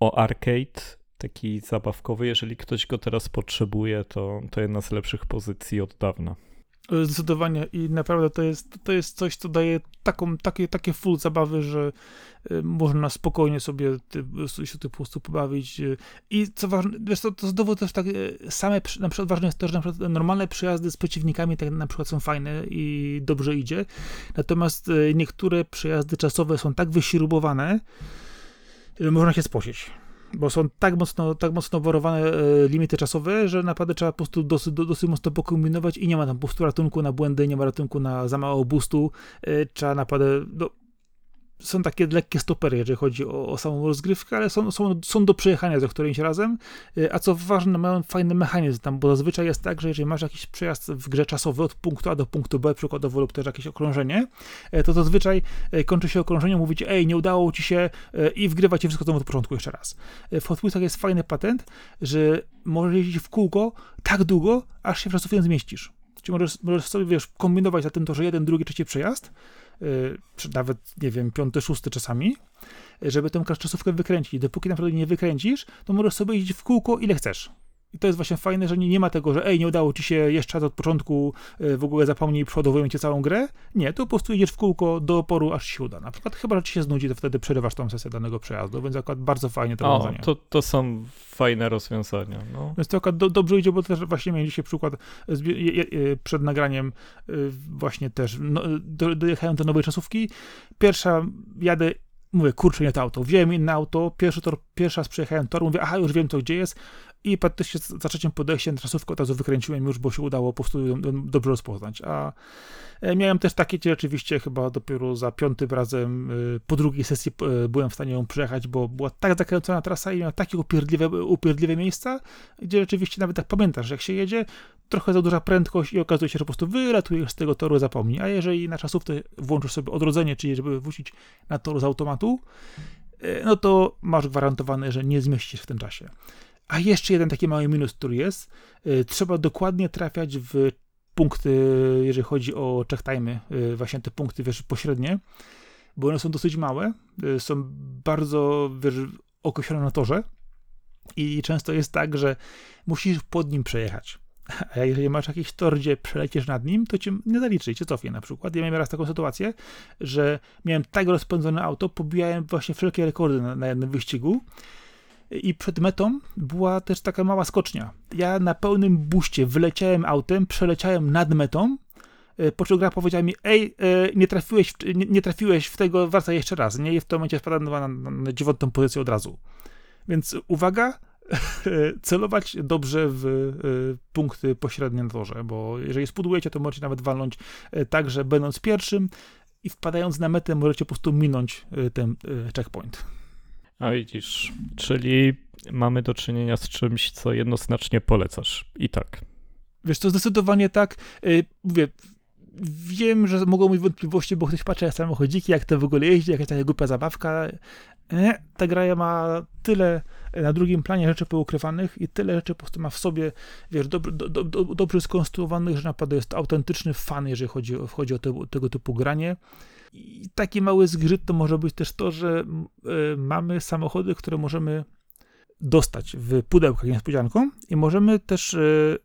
o arcade, taki zabawkowy, jeżeli ktoś go teraz potrzebuje, to, to jedna z lepszych pozycji od dawna. Zdecydowanie i naprawdę to jest, to jest coś, co daje taką, takie, takie full zabawy, że y, można spokojnie sobie ty, się ty po prostu pobawić. Y, I co ważne, wiesz, to, to znowu też tak y, same, na przykład ważne jest to, że na przykład normalne przejazdy z przeciwnikami tak na przykład są fajne i dobrze idzie, natomiast niektóre przejazdy czasowe są tak wyśrubowane, że można się spocić bo są tak mocno, tak mocno warowane e, limity czasowe, że naprawdę trzeba po prostu dosyć, dosyć mocno pokombinować i nie ma tam po prostu ratunku na błędy, nie ma ratunku na za mało boostu, e, trzeba naprawdę, no, są takie lekkie stopery, jeżeli chodzi o, o, samą rozgrywkę, ale są, są, są do przejechania za którymś razem. Y, a co ważne, mają fajny mechanizm tam, bo zazwyczaj jest tak, że jeżeli masz jakiś przejazd w grze czasowy od punktu A do punktu B, przykładowo, lub też jakieś okrążenie, y, to zazwyczaj y, kończy się okrążenie, mówicie, ej, nie udało ci się i wgrywa ci wszystko od początku jeszcze raz. W Hot Wheelsach jest fajny patent, że możesz jeździć w kółko tak długo, aż się w czasów zmieścisz. Czyli możesz, możesz sobie, wiesz, kombinować na tym to, że jeden, drugi, trzeci przejazd, czy nawet, nie wiem, piąty, szósty czasami, żeby tę czasówkę wykręcić. Dopóki naprawdę nie wykręcisz, to możesz sobie iść w kółko ile chcesz. I to jest właśnie fajne, że nie, nie ma tego, że ej, nie udało ci się jeszcze raz od początku, y, w ogóle zapomnij, przodowują cię całą grę. Nie, to po prostu idziesz w kółko do oporu, aż się uda. Na przykład chyba, że ci się znudzi, to wtedy przerywasz tą sesję danego przejazdu, więc akurat bardzo fajnie to rozwiązanie. To, to są fajne rozwiązania. No. Więc to akurat do, dobrze idzie, bo też właśnie miałem dzisiaj przykład przed nagraniem y, właśnie też no, do, dojechałem do nowej czasówki. Pierwsza jadę mówię, kurczę, nie to auto. Wziąłem inne auto, pierwszy tor, pierwszy raz przejechałem tor, mówię, aha, już wiem to, gdzie jest i praktycznie za trzecim podejściem trasówkę od razu wykręciłem już, bo się udało po prostu dobrze rozpoznać. A e, miałem też takie, gdzie rzeczywiście chyba dopiero za piątym razem e, po drugiej sesji e, byłem w stanie ją przejechać, bo była tak zakręcona trasa i miała takie upierdliwe, upierdliwe miejsca, gdzie rzeczywiście nawet tak pamiętasz, że jak się jedzie, trochę za duża prędkość i okazuje się, że po prostu wylatujesz z tego toru, zapomnij. A jeżeli na czasówce włączysz sobie odrodzenie, czyli żeby wrócić na tor z automatu, no to masz gwarantowane, że nie zmieścisz w tym czasie. A jeszcze jeden taki mały minus, który jest, y, trzeba dokładnie trafiać w punkty, jeżeli chodzi o check time, y, właśnie te punkty wiesz, pośrednie, bo one są dosyć małe, y, są bardzo wiesz, określone na torze i często jest tak, że musisz pod nim przejechać. A jeżeli masz jakiś tor, gdzie przelecisz nad nim, to cię nie zaliczy, cię cofnie na przykład. Ja miałem raz taką sytuację, że miałem tak rozpędzone auto, pobijałem właśnie wszelkie rekordy na, na jednym wyścigu, i przed metą była też taka mała skocznia. Ja na pełnym buście wyleciałem autem, przeleciałem nad metą, e, po czym gra powiedziała mi, ej, e, nie trafiłeś, w, nie, nie, trafiłeś w tego, wracaj jeszcze raz, nie? I w tym momencie spadam na, na, na dziewiątą pozycję od razu. Więc uwaga, celować dobrze w e, punkty pośrednie na torze, bo jeżeli spudujecie, to możecie nawet walnąć tak, że będąc pierwszym i wpadając na metę, możecie po prostu minąć ten checkpoint. A widzisz, czyli mamy do czynienia z czymś, co jednoznacznie polecasz. I tak. Wiesz, to zdecydowanie tak. Yy, mówię, wiem, że mogą mieć wątpliwości, bo ktoś patrzy na samochodziki, jak to w ogóle jeździ, jakaś taka głupia zabawka. Nie, ta gra ma tyle na drugim planie rzeczy poukrywanych i tyle rzeczy po prostu ma w sobie, wiesz, do, do, do, dobrze skonstruowanych, że naprawdę jest autentyczny fan, jeżeli chodzi, chodzi o te, tego typu granie. I taki mały zgrzyt to może być też to, że y, mamy samochody, które możemy dostać w pudełkach niespodzianką i możemy też y,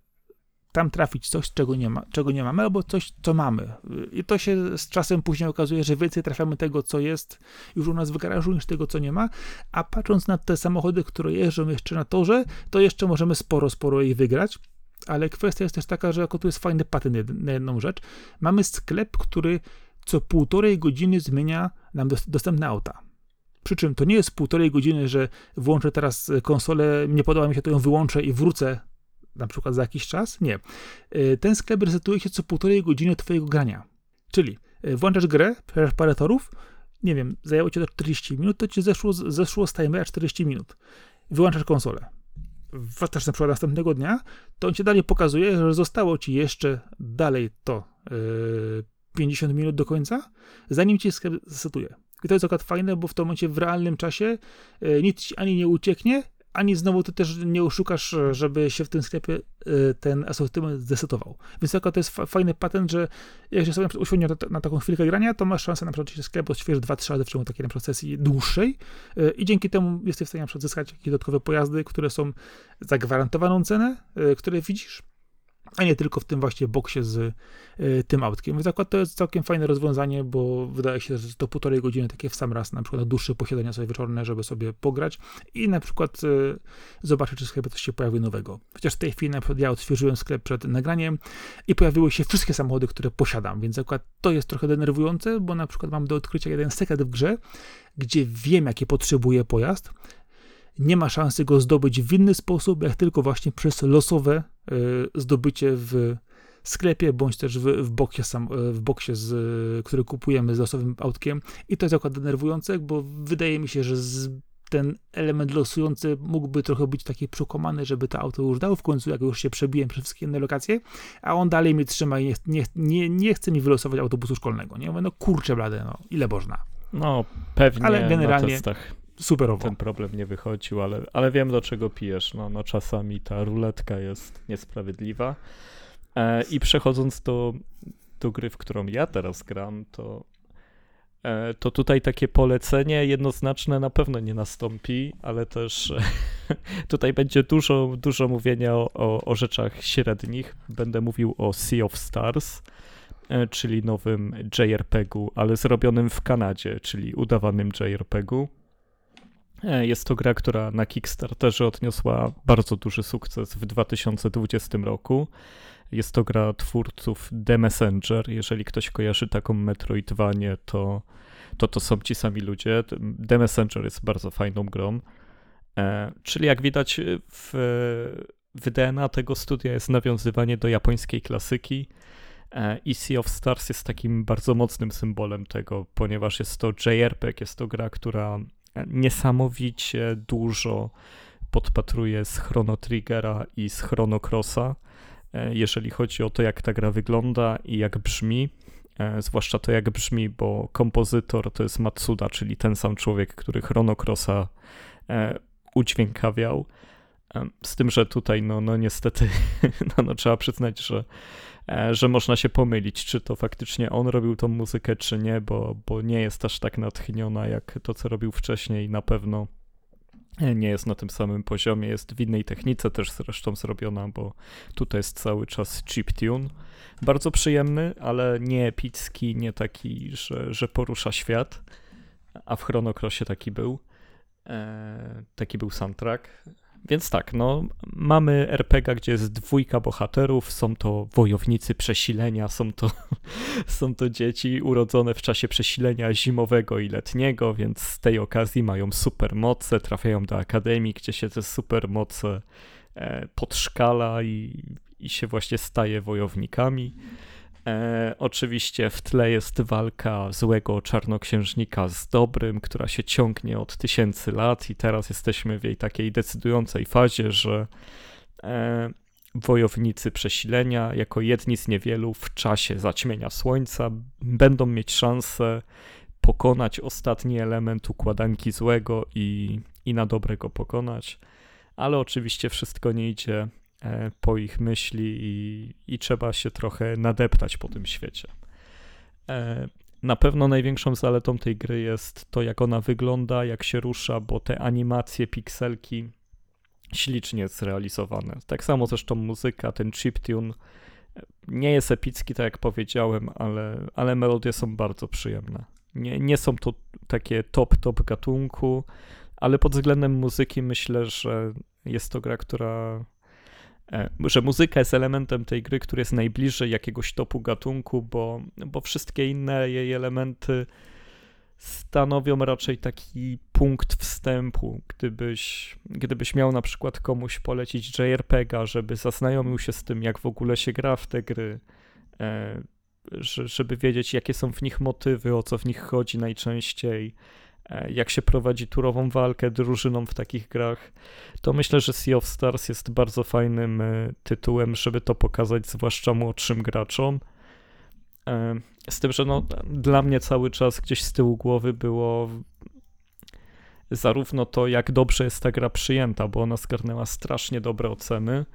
tam trafić coś, czego nie, ma, czego nie mamy, albo coś, co mamy. I to się z czasem później okazuje, że więcej trafiamy tego, co jest już u nas w garażu, niż tego, co nie ma. A patrząc na te samochody, które jeżdżą jeszcze na torze, to jeszcze możemy sporo, sporo ich wygrać. Ale kwestia jest też taka, że jako tu jest fajny patent na jedną rzecz, mamy sklep, który co półtorej godziny zmienia nam dostępne auta. Przy czym to nie jest półtorej godziny, że włączę teraz konsolę, nie podoba mi się, to ją wyłączę i wrócę na przykład za jakiś czas. Nie. Y, ten sklep resetuje się co półtorej godziny twojego grania. Czyli włączasz grę, przerasz parę torów, nie wiem, zajęło cię to 40 minut, to ci zeszło, zeszło z timera 40 minut. Wyłączasz konsolę. Wracasz na przykład następnego dnia, to on ci dalej pokazuje, że zostało ci jeszcze dalej to yy, 50 minut do końca, zanim ci sklep zasetuje. I to jest akurat fajne, bo w tym momencie w realnym czasie yy, nic ci ani nie ucieknie, ani znowu ty też nie oszukasz, żeby się w tym sklepie y, ten asortyment zdesetował. Więc to jest fajny patent, że jak się sobie uświadamisz na, taką chwilkę grania, to masz szansę na przykład, że sklep odświeżysz 2-3 razy w ciągu takiej na przykład sesji dłuższej i dzięki temu jesteś w stanie na przykład zyskać jakieś dodatkowe pojazdy, które są za gwarantowaną cenę, które widzisz, a nie tylko w tym właśnie boksie z y, tym autkiem. Więc akurat to jest całkiem fajne rozwiązanie, bo wydaje się, że to półtorej godziny takie w sam raz, na przykład dłuższe posiadania sobie wieczorne, żeby sobie pograć i na przykład y, zobaczyć, czy w sklepie coś się pojawi nowego. Chociaż w tej chwili na przykład ja odświeżyłem sklep przed nagraniem i pojawiły się wszystkie samochody, które posiadam, więc akurat to jest trochę denerwujące, bo na przykład mam do odkrycia jeden sekret w grze, gdzie wiem, jakie potrzebuje pojazd, nie ma szansy go zdobyć w inny sposób, jak tylko właśnie przez losowe y, zdobycie w sklepie, bądź też w, w boksie, sam, e, w boksie z, który kupujemy z losowym autkiem. I to jest akurat denerwujące, bo wydaje mi się, że z, ten element losujący mógłby trochę być taki przekomany, żeby to auto już dało w końcu, jak już się przebiłem przez wszystkie inne lokacje, a on dalej mnie trzyma i nie, nie, nie, nie chce mi wylosować autobusu szkolnego. Nie mówię, no kurczę blade, no ile można. No, pewnie Ale generalnie, na testach superowo. Ten problem nie wychodził, ale, ale wiem do czego pijesz. No, no czasami ta ruletka jest niesprawiedliwa. E, I przechodząc do, do gry, w którą ja teraz gram, to, e, to tutaj takie polecenie jednoznaczne na pewno nie nastąpi, ale też tutaj będzie dużo, dużo mówienia o, o, o rzeczach średnich. Będę mówił o Sea of Stars e, czyli nowym JRPG-u, ale zrobionym w Kanadzie, czyli udawanym JRPG-u. E, jest to gra, która na Kickstarterze odniosła bardzo duży sukces w 2020 roku. Jest to gra twórców The Messenger. Jeżeli ktoś kojarzy taką Metroidvanię, to to, to są ci sami ludzie. The Messenger jest bardzo fajną grą. E, czyli jak widać w, w DNA tego studia jest nawiązywanie do japońskiej klasyki. E, I Sea of Stars jest takim bardzo mocnym symbolem tego, ponieważ jest to JRPG, jest to gra, która niesamowicie dużo podpatruję z Chrono Triggera i z Chrono Crossa, e, jeżeli chodzi o to, jak ta gra wygląda i jak brzmi. E, zwłaszcza to, jak brzmi, bo kompozytor to jest Matsuda, czyli ten sam człowiek, który Chrono Crossa e, udźwiękawiał. Z tym, że tutaj, no, no niestety, no, no, trzeba przyznać, że że można się pomylić, czy to faktycznie on robił tą muzykę, czy nie, bo, bo nie jest aż tak natchniona jak to, co robił wcześniej. Na pewno nie jest na tym samym poziomie, jest w innej technice też zresztą zrobiona, bo tutaj jest cały czas chiptune. Bardzo przyjemny, ale nie epicki, nie taki, że, że porusza świat, a w Chronocrossie taki był. E, taki był soundtrack. Więc tak, no, mamy RPG, gdzie jest dwójka bohaterów, są to wojownicy przesilenia, są to, są to dzieci urodzone w czasie przesilenia zimowego i letniego, więc z tej okazji mają supermoce, trafiają do akademii, gdzie się te supermoce e, podszkala i, i się właśnie staje wojownikami. E, oczywiście w tle jest walka złego czarnoksiężnika z dobrym, która się ciągnie od tysięcy lat, i teraz jesteśmy w jej takiej decydującej fazie, że e, wojownicy przesilenia, jako jedni z niewielu w czasie zaćmienia słońca, będą mieć szansę pokonać ostatni element układanki złego i, i na dobrego pokonać. Ale oczywiście wszystko nie idzie po ich myśli i, i trzeba się trochę nadeptać po tym świecie. E, na pewno największą zaletą tej gry jest to, jak ona wygląda, jak się rusza, bo te animacje, pikselki ślicznie zrealizowane. Tak samo zresztą muzyka, ten chiptune e, nie jest epicki, tak jak powiedziałem, ale, ale melodie są bardzo przyjemne. Nie, nie są to takie top, top gatunku, ale pod względem muzyki myślę, że jest to gra, która E, że muzyka jest elementem tej gry, który jest najbliżej jakiegoś topu gatunku, bo, bo wszystkie inne jej elementy stanowią raczej taki punkt wstępu. Gdybyś, gdybyś miał na przykład komuś polecić JRPG'a, żeby zaznajomił się z tym, jak w ogóle się gra w te gry, e, żeby wiedzieć, jakie są w nich motywy, o co w nich chodzi najczęściej, e, jak się prowadzi turową walkę drużyną w takich grach, to myślę, że Sea of Stars jest bardzo fajnym e, tytułem, żeby to pokazać, zwłaszcza młodszym graczom. E, z tym, że no, dla mnie cały czas gdzieś z tyłu głowy było zarówno to, jak dobrze jest ta gra przyjęta, bo ona zgarnęła strasznie dobre oceny,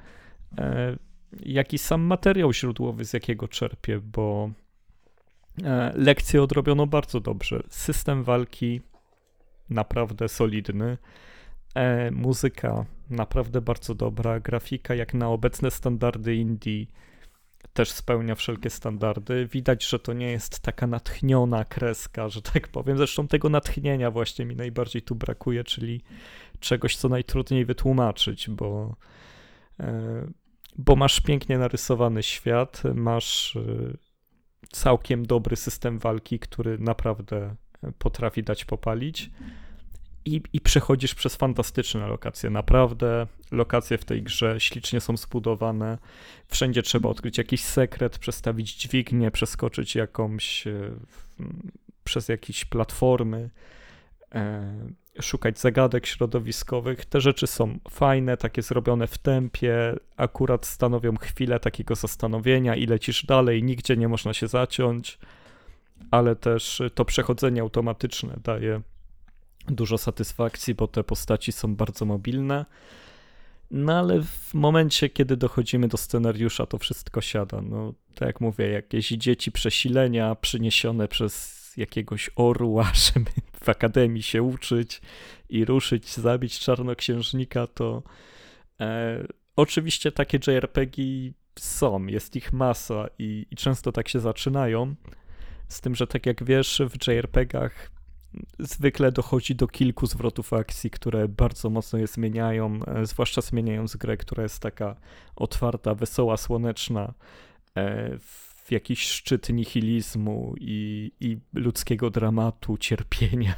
jak i sam materiał źródłowy, z jakiego czerpię, bo e, lekcje odrobiono bardzo dobrze. System walki naprawdę solidny, e, muzyka naprawdę bardzo dobra, grafika jak na obecne standardy indie też spełnia wszelkie standardy. Widać, że to nie jest taka natchniona kreska, że tak powiem. Zresztą tego natchnienia właśnie mi najbardziej tu brakuje, czyli czegoś, co najtrudniej wytłumaczyć, bo e, bo masz pięknie narysowany świat, masz y, całkiem dobry system walki, który naprawdę potrafi dać popalić. I, I przechodzisz przez fantastyczne lokacje. Naprawdę lokacje w tej grze ślicznie są zbudowane. Wszędzie trzeba odkryć jakiś sekret, przestawić dźwignię, przeskoczyć jakąś y, przez jakieś platformy. E, szukać zagadek środowiskowych. Te rzeczy są fajne, takie zrobione w tempie, akurat stanowią chwilę takiego zastanowienia i lecisz dalej, nigdzie nie można się zaciąć, ale też to przechodzenie automatyczne daje dużo satysfakcji, bo te postaci są bardzo mobilne. No ale w momencie, kiedy dochodzimy do scenariusza, to wszystko siada. No, tak jak mówię, jakieś dzieci przesilenia przyniesione przez jakiegoś orła, żeby w akademii się uczyć i ruszyć, zabić czarnoksiężnika, to e, oczywiście takie JRPG są, jest ich masa i, i często tak się zaczynają. Z tym, że tak jak wiesz, w JRPGach zwykle dochodzi do kilku zwrotów akcji, które bardzo mocno je zmieniają, e, zwłaszcza zmieniając grę, która jest taka otwarta, wesoła, słoneczna. E, jakiś szczyt nihilizmu i, i ludzkiego dramatu, cierpienia.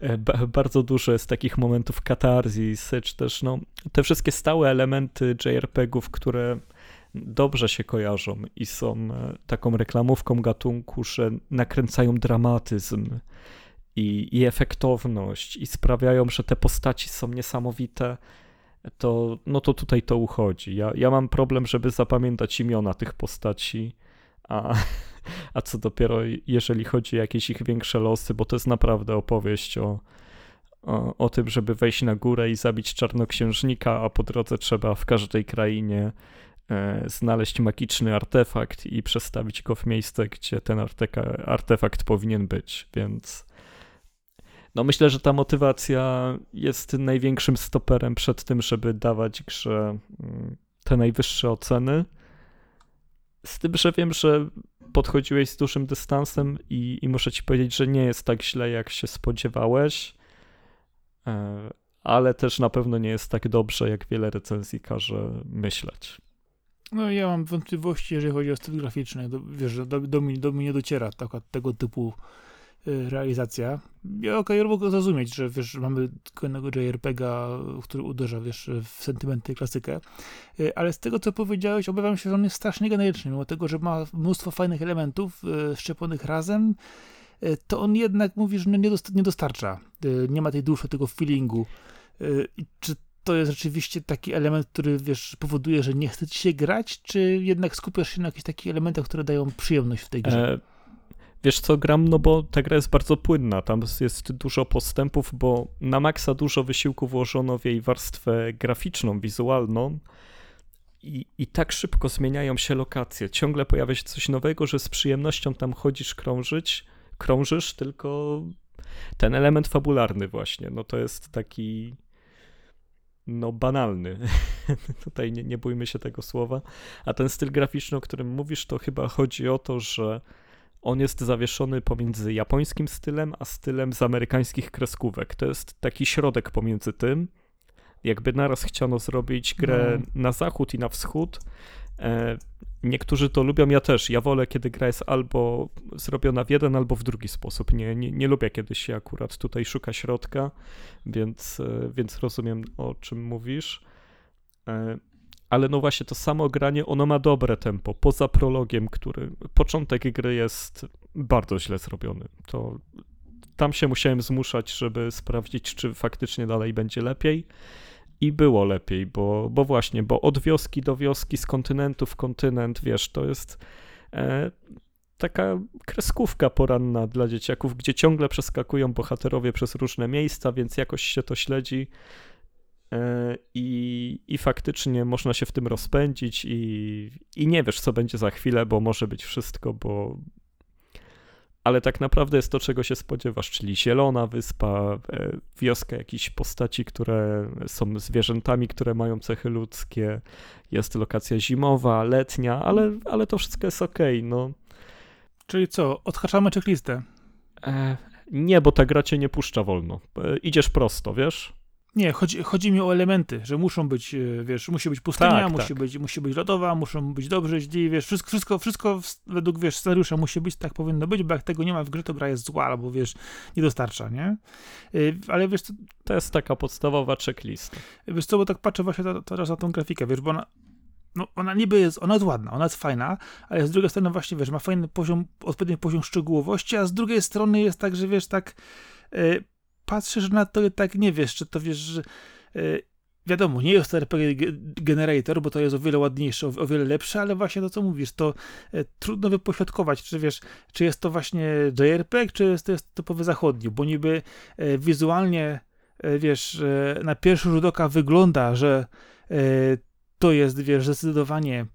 E, bardzo dużo jest takich momentów katarzis, czy też no, te wszystkie stałe elementy JRPG-ów, które dobrze się kojarzą i są e, taką reklamówką gatunku, że nakręcają dramatyzm i, i efektowność i sprawiają, że te postaci są niesamowite to, no to tutaj to uchodzi. Ja, ja mam problem, żeby zapamiętać imiona tych postaci a, a co dopiero jeżeli chodzi o jakieś ich większe losy, bo to jest naprawdę opowieść o, o, o tym, żeby wejść na górę i zabić czarnoksiężnika, a po drodze trzeba w każdej krainie znaleźć magiczny artefakt i przestawić go w miejsce, gdzie ten arteka, artefakt powinien być, więc no myślę, że ta motywacja jest największym stoperem przed tym, żeby dawać grze mm, te najwyższe oceny. Z tym, że wiem, że podchodziłeś z dużym dystansem i, i muszę ci powiedzieć, że nie jest tak źle, jak się spodziewałeś, e, ale też na pewno nie jest tak dobrze, jak wiele recenzji każe myśleć. No ja mam wątpliwości, jeżeli chodzi o styl graficzny. Do, wiesz, do, do, mnie, do mnie nie dociera taka, tego typu Y, realizacja. Ja okej, okay, mogę zrozumieć, że wiesz, mamy kolejnego JRPGa, który uderza, wiesz, w sentymenty i klasykę, y, ale z tego, co powiedziałeś, obawiam się, że on jest strasznie generyczny, mimo tego, że ma mnóstwo fajnych elementów y, szczepionych razem, to on jednak, mówisz, no nie, nie dostarcza. Nie ma tej duszy, tego feelingu. Czy to jest rzeczywiście taki element, który, wiesz, powoduje, że nie chce ci się grać, czy jednak skupiasz się na jakichś takich elementach, które dają przyjemność w tej grze? E Wiesz co, gram, no bo ta gra jest bardzo płynna, tam jest dużo postępów, bo na maksa dużo wysiłku włożono w jej warstwę graficzną, wizualną i, i tak szybko zmieniają się lokacje. Ciągle pojawia się coś nowego, że z przyjemnością tam chodzisz, krążyć, krążysz, tylko ten element fabularny właśnie, no to jest taki no banalny. Tutaj nie, nie bójmy się tego słowa. A ten styl graficzny, o którym mówisz, to chyba chodzi o to, że on jest zawieszony pomiędzy japońskim stylem, a stylem z amerykańskich kreskówek. To jest taki środek pomiędzy tym. Jakby naraz chciano zrobić grę no. na zachód i na wschód. E, niektórzy to lubią, ja też. Ja wolę, kiedy gra jest albo zrobiona w jeden, albo w drugi sposób. Nie, nie, nie lubię, kiedy się akurat tutaj szuka środka, więc, e, więc rozumiem, o czym mówisz. E, ale no właśnie to samo granie, ono ma dobre tempo, poza prologiem, który, początek gry jest bardzo źle zrobiony. To tam się musiałem zmuszać, żeby sprawdzić, czy faktycznie dalej będzie lepiej. I było lepiej, bo, bo właśnie, bo od wioski do wioski, z kontynentu w kontynent, wiesz, to jest e, taka kreskówka poranna dla dzieciaków, gdzie ciągle przeskakują bohaterowie przez różne miejsca, więc jakoś się to śledzi. E, I, I faktycznie można się w tym rozpędzić, i, i nie wiesz, co będzie za chwilę, bo może być wszystko, bo. Ale tak naprawdę jest to, czego się spodziewasz, czyli zielona wyspa, e, wioska jakichś postaci, które są zwierzętami, które mają cechy ludzkie, jest lokacja zimowa, letnia, ale, ale to wszystko jest ok. No. Czyli co, odhaczamy checklistę? E, nie, bo ta gra cię nie puszcza wolno. E, idziesz prosto, wiesz? Nie, chodzi, chodzi mi o elementy, że muszą być, e, wiesz, musi być pustynia, Tak, musi, tak. Być, musi być lodowa, muszą być dobrzy, źli, wiesz, wszystko, wszystko, wszystko według, wiesz, scenariusza musi być, tak powinno być, bo jak tego nie ma w grze, to gra jest zła, albo, wiesz, nie dostarcza, nie? Y, Ale wiesz, co, To jest taka podstawowa checklista. wiesz co, bo tak patrzę właśnie teraz na tą grafikę, wiesz, bo ona, no, ona niby jest, ona jest ładna, ona jest fajna, ale z drugiej strony właśnie, wiesz, ma fajny poziom, odpowiedni poziom szczegółowości, a z drugiej strony jest tak, że wiesz, tak y, patrzysz na to i tak nie wiesz, czy to wiesz, że y, wiadomo, nie jest to RPG ge- Generator, bo to jest o wiele ładniejsze, o, wiele lepsze, ale właśnie to, co mówisz, to y, trudno wypośrodkować, czy wiesz, czy jest to właśnie JRPG, czy jest to jest typowy zachodni, bo niby y, wizualnie, y, wiesz, y, na pierwszy rzut oka wygląda, że y, to jest, wiesz, zdecydowanie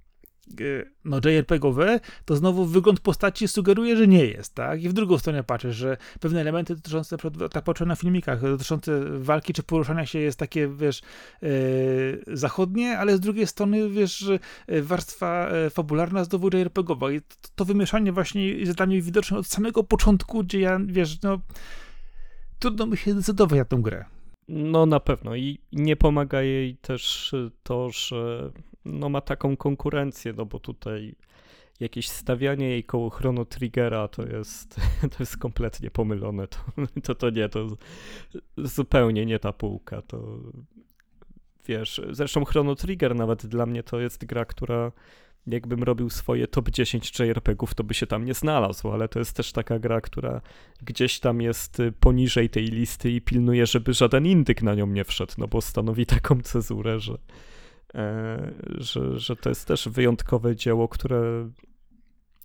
no JRPG-owe, to znowu wygląd postaci sugeruje, że nie jest, tak? I w drugą stronę patrzysz, że pewne elementy dotyczące, tak patrzę na filmikach, dotyczące walki czy poruszania się jest takie, wiesz, y, zachodnie, ale z drugiej strony, wiesz, y, warstwa y, fabularna znowu JRPG-owa i to, to wymieszanie właśnie jest dla mnie widoczne od samego początku, gdzie ja, wiesz, no trudno mi się zdecydować na tą grę. No na pewno i nie pomaga jej też y, to, że no ma taką konkurencję, no bo tutaj jakieś stawianie jej koło Chrono Triggera to jest, to jest kompletnie pomylone. To, to, to nie, to zupełnie nie ta półka. To wiesz, zresztą Chrono Trigger nawet dla mnie to jest gra, która jakbym robił swoje top 10 JRPG-ów, to by się tam nie znalazł, ale to jest też taka gra, która gdzieś tam jest y, poniżej tej listy i pilnuje, żeby żaden indyk na nią nie wszedł, no bo stanowi taką cezurę, że, że, że to jest też wyjątkowe dzieło, które,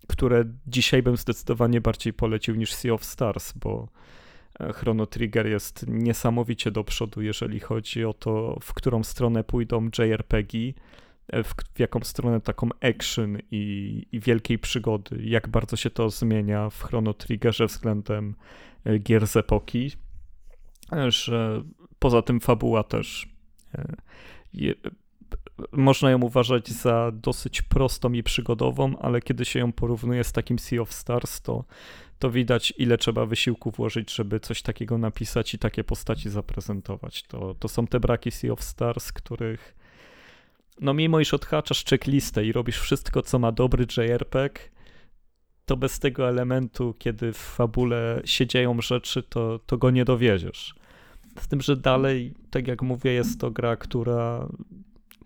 które dzisiaj bym zdecydowanie bardziej polecił niż Sea of Stars, bo e, Chrono Trigger jest niesamowicie do przodu, jeżeli chodzi o to, w którą stronę pójdą JRPG, e, w, w jaką stronę taką action i, i wielkiej przygody, jak bardzo się to zmienia w Chrono Triggerze względem e, gier z epoki, e, że poza tym fabuła też e, można ją uważać za dosyć prostą i przygodową, ale kiedy się ją porównuje z takim Sea of Stars, to, to widać, ile trzeba wysiłku włożyć, żeby coś takiego napisać i takie postaci zaprezentować. To, to są te braki Sea of Stars, których no mimo iż odhaczasz checklistę i robisz wszystko, co ma dobry JRPG, to bez tego elementu, kiedy w fabule się dzieją rzeczy, to, to go nie dowiedziesz. Z tym, że dalej, tak jak mówię, jest to gra, która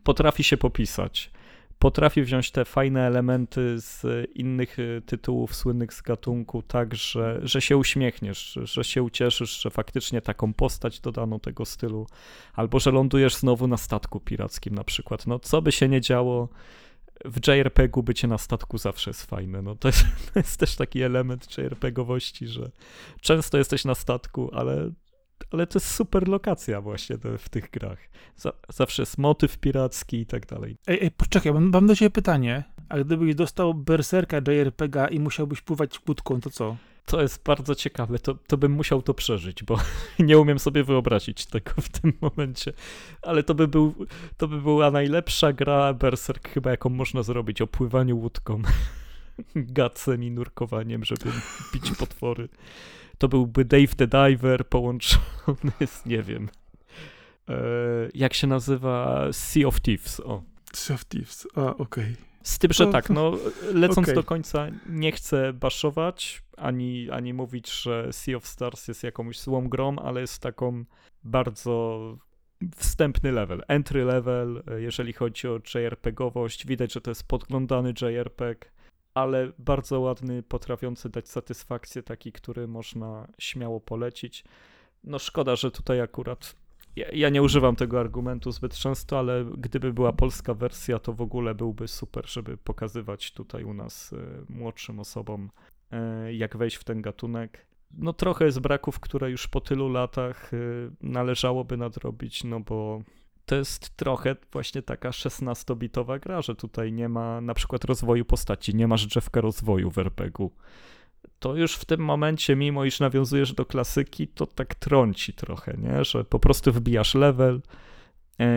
potrafi się popisać. Potrafi wziąć te fajne elementy z innych y, tytułów słynnych z gatunku, tak, że, że się uśmiechniesz, że się ucieszysz, że faktycznie taką postać dodano tego stylu, albo że lądujesz znowu na statku pirackim na przykład. No, co by się nie działo, w JRPG-u bycie na statku zawsze jest fajne. No, to, jest, to jest też taki element JRPG-owości, że często jesteś na statku, ale ale to jest super lokacja właśnie w tych grach. Za, zawsze jest motyw piracki i tak dalej. Ej, ej, poczekaj, mam, mam do ciebie pytanie. A gdybyś dostał berserka JRPG i musiałbyś pływać łódką, to co? To jest bardzo ciekawe, to, to bym musiał to przeżyć, bo nie umiem sobie wyobrazić tego w tym momencie. Ale to by, był, to by była najlepsza gra Berserk chyba, jaką można zrobić, o pływaniu łódką, gacem i nurkowaniem, żeby bić potwory. To byłby Dave the Diver połączony z, nie wiem, e, jak się nazywa, Sea of Thieves, o. Sea of Thieves, a okej. Z tym, że tak, no lecąc okej. do końca, nie chcę baszować, ani, ani mówić, że Sea of Stars jest jakąś złą grą, ale jest taką bardzo wstępny level, entry level, jeżeli chodzi o JRPGowość. Widać, że to jest podglądany JRPG, ale bardzo ładny, potrafiący dać satysfakcję, taki, który można śmiało polecić. No szkoda, że tutaj akurat ja, ja, nie używam tego argumentu zbyt często, ale gdyby była polska wersja, to w ogóle byłby super, żeby pokazywać tutaj u nas y, młodszym osobom, y, jak wejść w ten gatunek. No trochę jest braków, które już po tylu latach y, należałoby nadrobić, no bo to jest trochę właśnie taka 16-bitowa gra, że tutaj nie ma na przykład rozwoju postaci, nie masz drzewka rozwoju w RPG-u to już w tym momencie, mimo iż nawiązujesz do klasyki, to tak trąci trochę, nie? że po prostu wbijasz level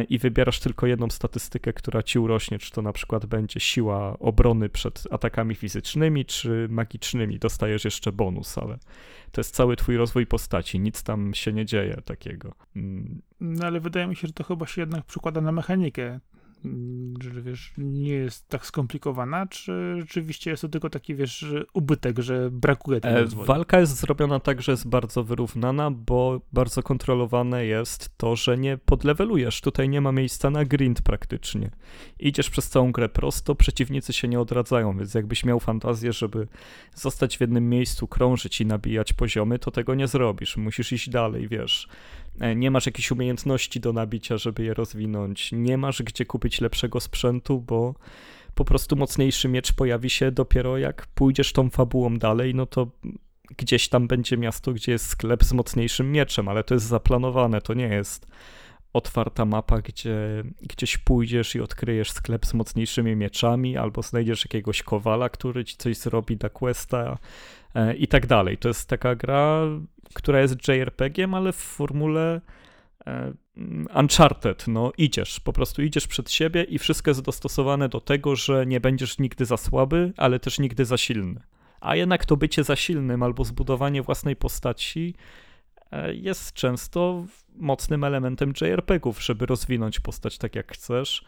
i wybierasz tylko jedną statystykę, która ci urośnie, czy to na przykład będzie siła obrony przed atakami fizycznymi, czy magicznymi. Dostajesz jeszcze bonus, ale to jest cały twój rozwój postaci, nic tam się nie dzieje takiego. Mm. No ale wydaje mi się, że to chyba się jednak przykłada na mechanikę że wiesz, nie jest tak skomplikowana, czy rzeczywiście jest to tylko taki, wiesz, ubytek, że brakuje tego e, rozwoju? Walka jest zrobiona tak, że jest bardzo wyrównana, bo bardzo kontrolowane jest to, że nie podlewelujesz. Tutaj nie ma miejsca na grind praktycznie. Idziesz przez całą grę prosto, przeciwnicy się nie odradzają, więc jakbyś miał fantazję, żeby zostać w jednym miejscu, krążyć i nabijać poziomy, to tego nie zrobisz. Musisz iść dalej, wiesz. E, nie masz jakichś umiejętności do nabicia, żeby je rozwinąć, nie masz gdzie kupić lepszego sprzętu, bo po prostu mocniejszy miecz pojawi się dopiero jak pójdziesz tą fabułą dalej, no to gdzieś tam będzie miasto, gdzie jest sklep z mocniejszym mieczem, ale to jest zaplanowane, to nie jest otwarta mapa, gdzie gdzieś pójdziesz i odkryjesz sklep z mocniejszymi mieczami, albo znajdziesz jakiegoś kowala, który ci coś zrobi da questa e, i tak dalej. To jest taka gra, która jest JRPG-iem, ale w formule e, Uncharted, no idziesz, po prostu idziesz przed siebie i wszystko jest dostosowane do tego, że nie będziesz nigdy za słaby, ale też nigdy za silny. A jednak to bycie za silnym albo zbudowanie własnej postaci e, jest często mocnym elementem JRPG-ów, żeby rozwinąć postać tak jak chcesz.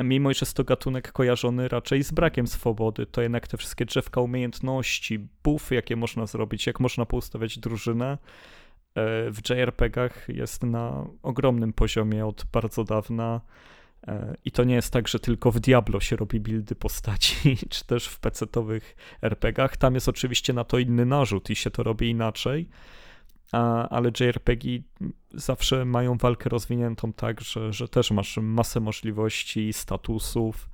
Mimo, iż jest to gatunek kojarzony raczej z brakiem swobody, to jednak te wszystkie drzewka umiejętności, buffy, jakie można zrobić, jak można poustawiać drużynę, e, w JRPG-ach jest na ogromnym poziomie od bardzo dawna. E, I to nie jest tak, że tylko w Diablo się robi buildy postaci, czy też w PC-towych RPGach. Tam jest oczywiście na to inny narzut i się to robi inaczej a, ale JRPG zawsze mają walkę rozwiniętą tak, że, że też masz masę możliwości, statusów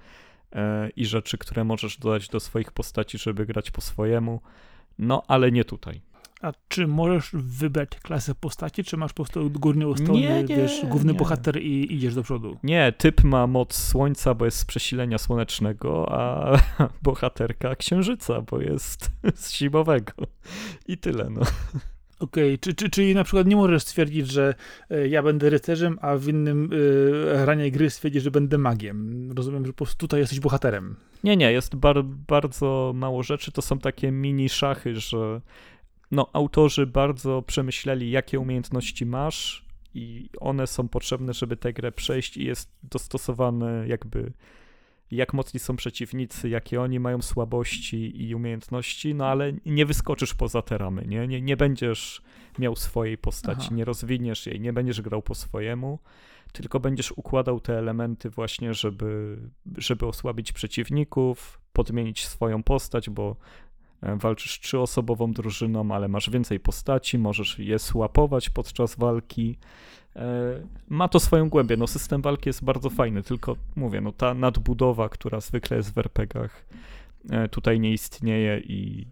e, i rzeczy, które możesz dodać do swoich postaci, żeby grać po swojemu. No, ale nie tutaj. A czy możesz wybrać klasę postaci, czy masz po prostu górny ustalony, nie, nie, wiesz, główny nie. bohater i idziesz do przodu? Nie, typ ma moc słońca, bo jest z przesilenia słonecznego, a bohaterka księżyca, bo jest z zimowego. I tyle, no. Okej, okay. czy, czy, czyli na przykład nie możesz stwierdzić, że e, ja będę rycerzem, a w innym y, ranie gry stwierdzić, że będę magiem. Rozumiem, że po prostu tutaj jesteś bohaterem. Nie, nie, jest bar bardzo mało rzeczy. To są takie mini szachy, że no, autorzy bardzo przemyśleli, jakie umiejętności masz i one są potrzebne, żeby tę grę przejść i jest dostosowane jakby jak mocni są przeciwnicy, jakie oni mają słabości i umiejętności, no ale nie wyskoczysz poza te ramy, nie? Nie, nie będziesz miał swojej postaci, Aha. nie rozwiniesz jej, nie będziesz grał po swojemu, tylko będziesz układał te elementy właśnie, żeby, żeby osłabić przeciwników, podmienić swoją postać, bo e, walczysz trzyosobową drużyną, ale masz więcej postaci, możesz je słapować podczas walki, ma to swoją głębię. No, system walki jest bardzo fajny, tylko mówię, no, ta nadbudowa, która zwykle jest w RPGach, e, tutaj nie istnieje i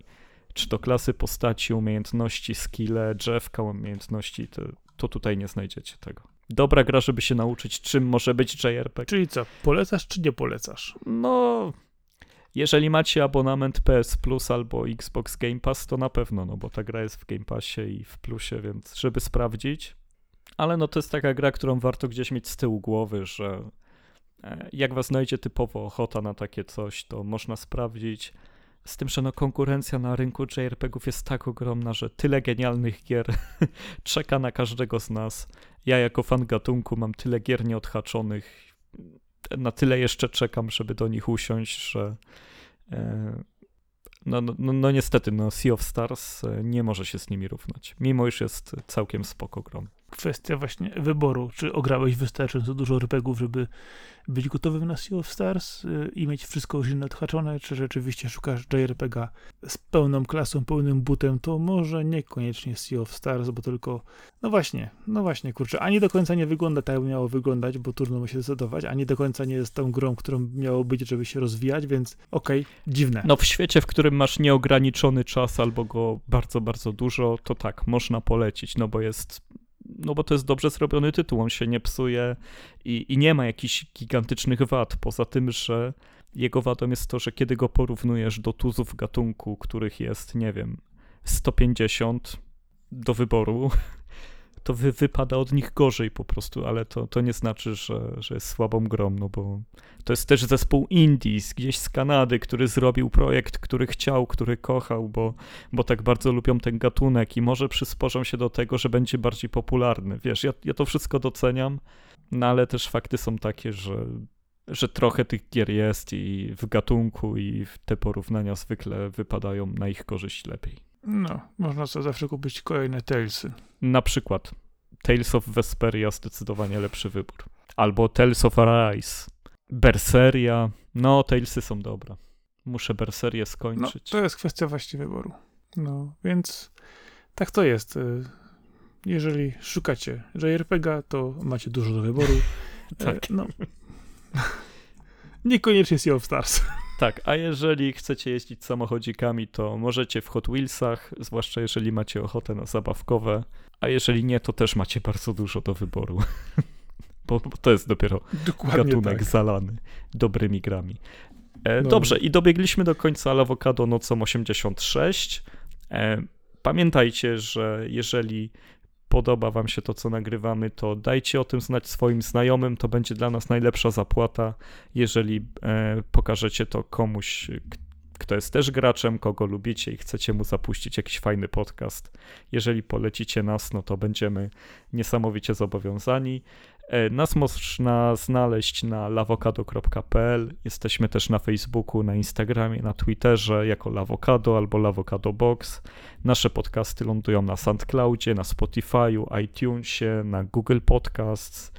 czy to klasy postaci, umiejętności, skille, drzewka umiejętności, to, to tutaj nie znajdziecie tego. Dobra gra, żeby się nauczyć, czym może być JRPG. Czyli co, polecasz czy nie polecasz? No, jeżeli macie abonament PS Plus albo Xbox Game Pass, to na pewno, no bo ta gra jest w Game Passie i w Plusie, więc żeby sprawdzić, ale no to jest taka gra, którą warto gdzieś mieć z tyłu głowy, że e, jak was znajdzie typowo ochota na takie coś, to można sprawdzić. Z tym, że no konkurencja na rynku JRPG-ów jest tak ogromna, że tyle genialnych gier czeka na każdego z nas. Ja jako fan gatunku mam tyle gier nieodhaczonych, na tyle jeszcze czekam, żeby do nich usiąść, że e, no, no, no, no niestety, no Sea of Stars e, nie może się z nimi równać, mimo iż jest całkiem spoko grom. Kwestia właśnie wyboru. Czy ograłeś wystarczająco dużo RPGów, żeby być gotowym na Sea of Stars y, i mieć wszystko już odhaczone, czy rzeczywiście szukasz JRPG z pełną klasą, pełnym butem, to może niekoniecznie Sea of Stars, bo tylko, no właśnie, no właśnie, kurczę, ani do końca nie wygląda tak, jak miało wyglądać, bo trudno mu się zdecydować, ani do końca nie jest tą grą, którą miało być, żeby się rozwijać, więc okej, okay, dziwne. No w świecie, w którym masz nieograniczony czas albo go bardzo, bardzo dużo, to tak, można polecić, no bo jest no bo to jest dobrze zrobiony tytuł, on się nie psuje i, i nie ma jakichś gigantycznych wad, poza tym, że jego wadą jest to, że kiedy go porównujesz do tuzów gatunku, których jest, nie wiem, 150 do wyboru, to wy, wypada od nich gorzej po prostu, ale to, to nie znaczy, że, że jest słabą grą, no bo to jest też zespół Indies, gdzieś z Kanady, który zrobił projekt, który chciał, który kochał, bo, bo tak bardzo lubią ten gatunek i może przysporzą się do tego, że będzie bardziej popularny. Wiesz, ja, ja to wszystko doceniam, no ale też fakty są takie, że że trochę tych gier jest i w gatunku i te porównania zwykle wypadają na ich korzyść lepiej. No, można sobie zawsze kupić kolejne Talesy. Na przykład Tales of Vesperia zdecydowanie lepszy wybór. Albo Tales of Arise. Berseria. No, Talesy są dobre. Muszę Berserię skończyć. No, to jest kwestia właśnie wyboru. No, więc tak to jest. Y, jeżeli szukacie JRPG, to macie dużo do wyboru. tak. E, no. Niekoniecznie Sea of Stars. Tak, a jeżeli chcecie jeździć samochodzikami, to możecie w Hot Wheelsach, zwłaszcza jeżeli macie ochotę na zabawkowe, a jeżeli nie, to też macie bardzo dużo do wyboru. bo, bo to jest dopiero Dokładnie gatunek tak. zalany dobrymi grami. E, no. Dobrze, i dobiegliśmy do końca Lawokado nocą 86. E, pamiętajcie, że jeżeli podoba Wam się to, co nagrywamy, to dajcie o tym znać swoim znajomym. To będzie dla nas najlepsza zapłata, jeżeli e, pokażecie to komuś, kto jest też graczem, kogo lubicie i chcecie mu zapuścić jakiś fajny podcast. Jeżeli polecicie nas, no to będziemy niesamowicie zobowiązani. E, nas można znaleźć na lawokado.pl. Jesteśmy też na Facebooku, na Instagramie, na Twitterze jako Lawokado albo Lawokado Box. Nasze podcasty lądują na SoundCloudzie, na Spotify'u, iTunesie, na Google Podcasts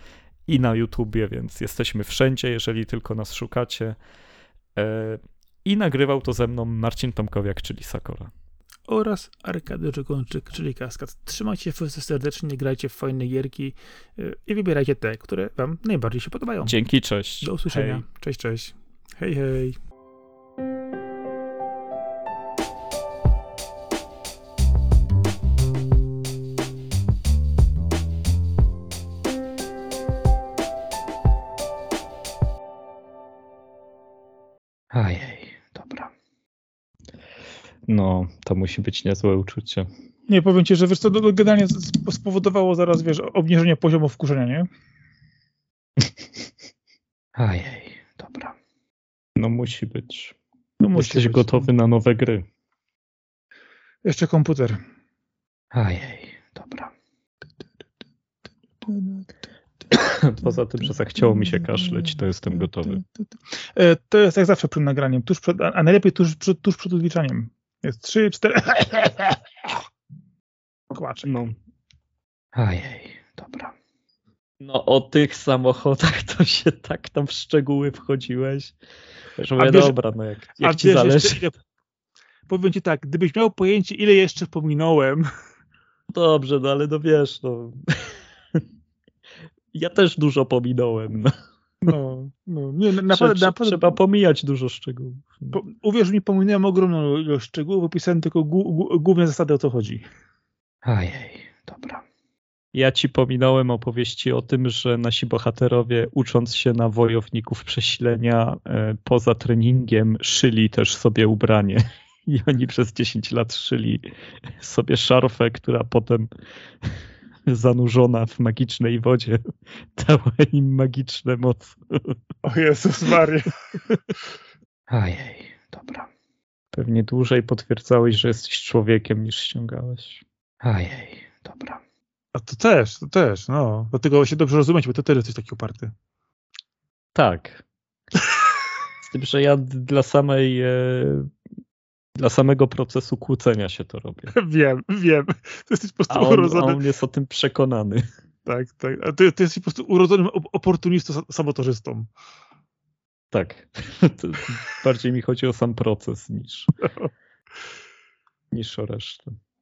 i na YouTubie, więc jesteśmy wszędzie, jeżeli tylko nas szukacie. E, I nagrywał to ze mną Marcin Tomkowiak, czyli Sakora oraz Arkady Żegończyk, czyli Kaskad. Trzymajcie się serdecznie, grajcie w fajne gierki y, i wybierajcie te, które wam najbardziej się podobają. Dzięki, cześć. Do usłyszenia. Hej. Cześć, cześć. Hej, hej. No, to musi być niezłe uczucie. Nie, powiem ci, że wiesz co, generalnie spowodowało zaraz, wiesz, obniżenie poziomu wkurzenia, nie? Ajej, dobra. No musi być. No musi Jesteś być. gotowy na nowe gry. Jeszcze komputer. Ajej, dobra. Poza tym, że zachciało mi się kaszleć, to jestem gotowy. E, to jest jak zawsze przed nagraniem, tuż przed, a najlepiej tuż, tuż przed odliczaniem. Jest trzy, cztery. Kłaczek. No. Ajej, dobra. No o tych samochodach to się tak tam w szczegóły wchodziłeś. Że mówię, wiesz, dobra, no jak, jak ci zależy. Jeszcze, powiem ci tak, gdybyś miał pojęcie, ile jeszcze pominąłem. Dobrze, no ale no wiesz, no. ja też dużo pominąłem. No. No, no. Nie, naprawdę, trzeba, naprawdę, trzeba pomijać dużo szczegółów. Po, uwierz mi, pominąłem ogromną ilość szczegółów, opisałem tylko główne zasady, o co chodzi. Ajej, dobra. Ja ci pominąłem opowieści o tym, że nasi bohaterowie, ucząc się na wojowników przesilenia, e, poza treningiem, szyli też sobie ubranie. I oni przez 10 lat szyli sobie szarfę, która potem zanurzona w magicznej wodzie dała im magiczne moc. O Jezus Maria. Ajej, dobra. Pewnie dłużej potwierdzałeś, że jesteś człowiekiem niż ściągałeś. Ajej, dobra. A to też, to też, no. Dlatego się dobrze rozumieć, bo to też jesteś taki uparty. Tak. Z tym, że ja dla samej e, Dla samego procesu kłócenia się to robię. Wiem, wiem. To jesteś po prostu A on, a urodzony. on jest o tym przekonany. Tak, tak. A ty, ty jesteś po prostu urodzonym op- oportunistą, sa- sabotażystą. Tak. Bardziej mi chodzi o sam proces niż, niż o resztę.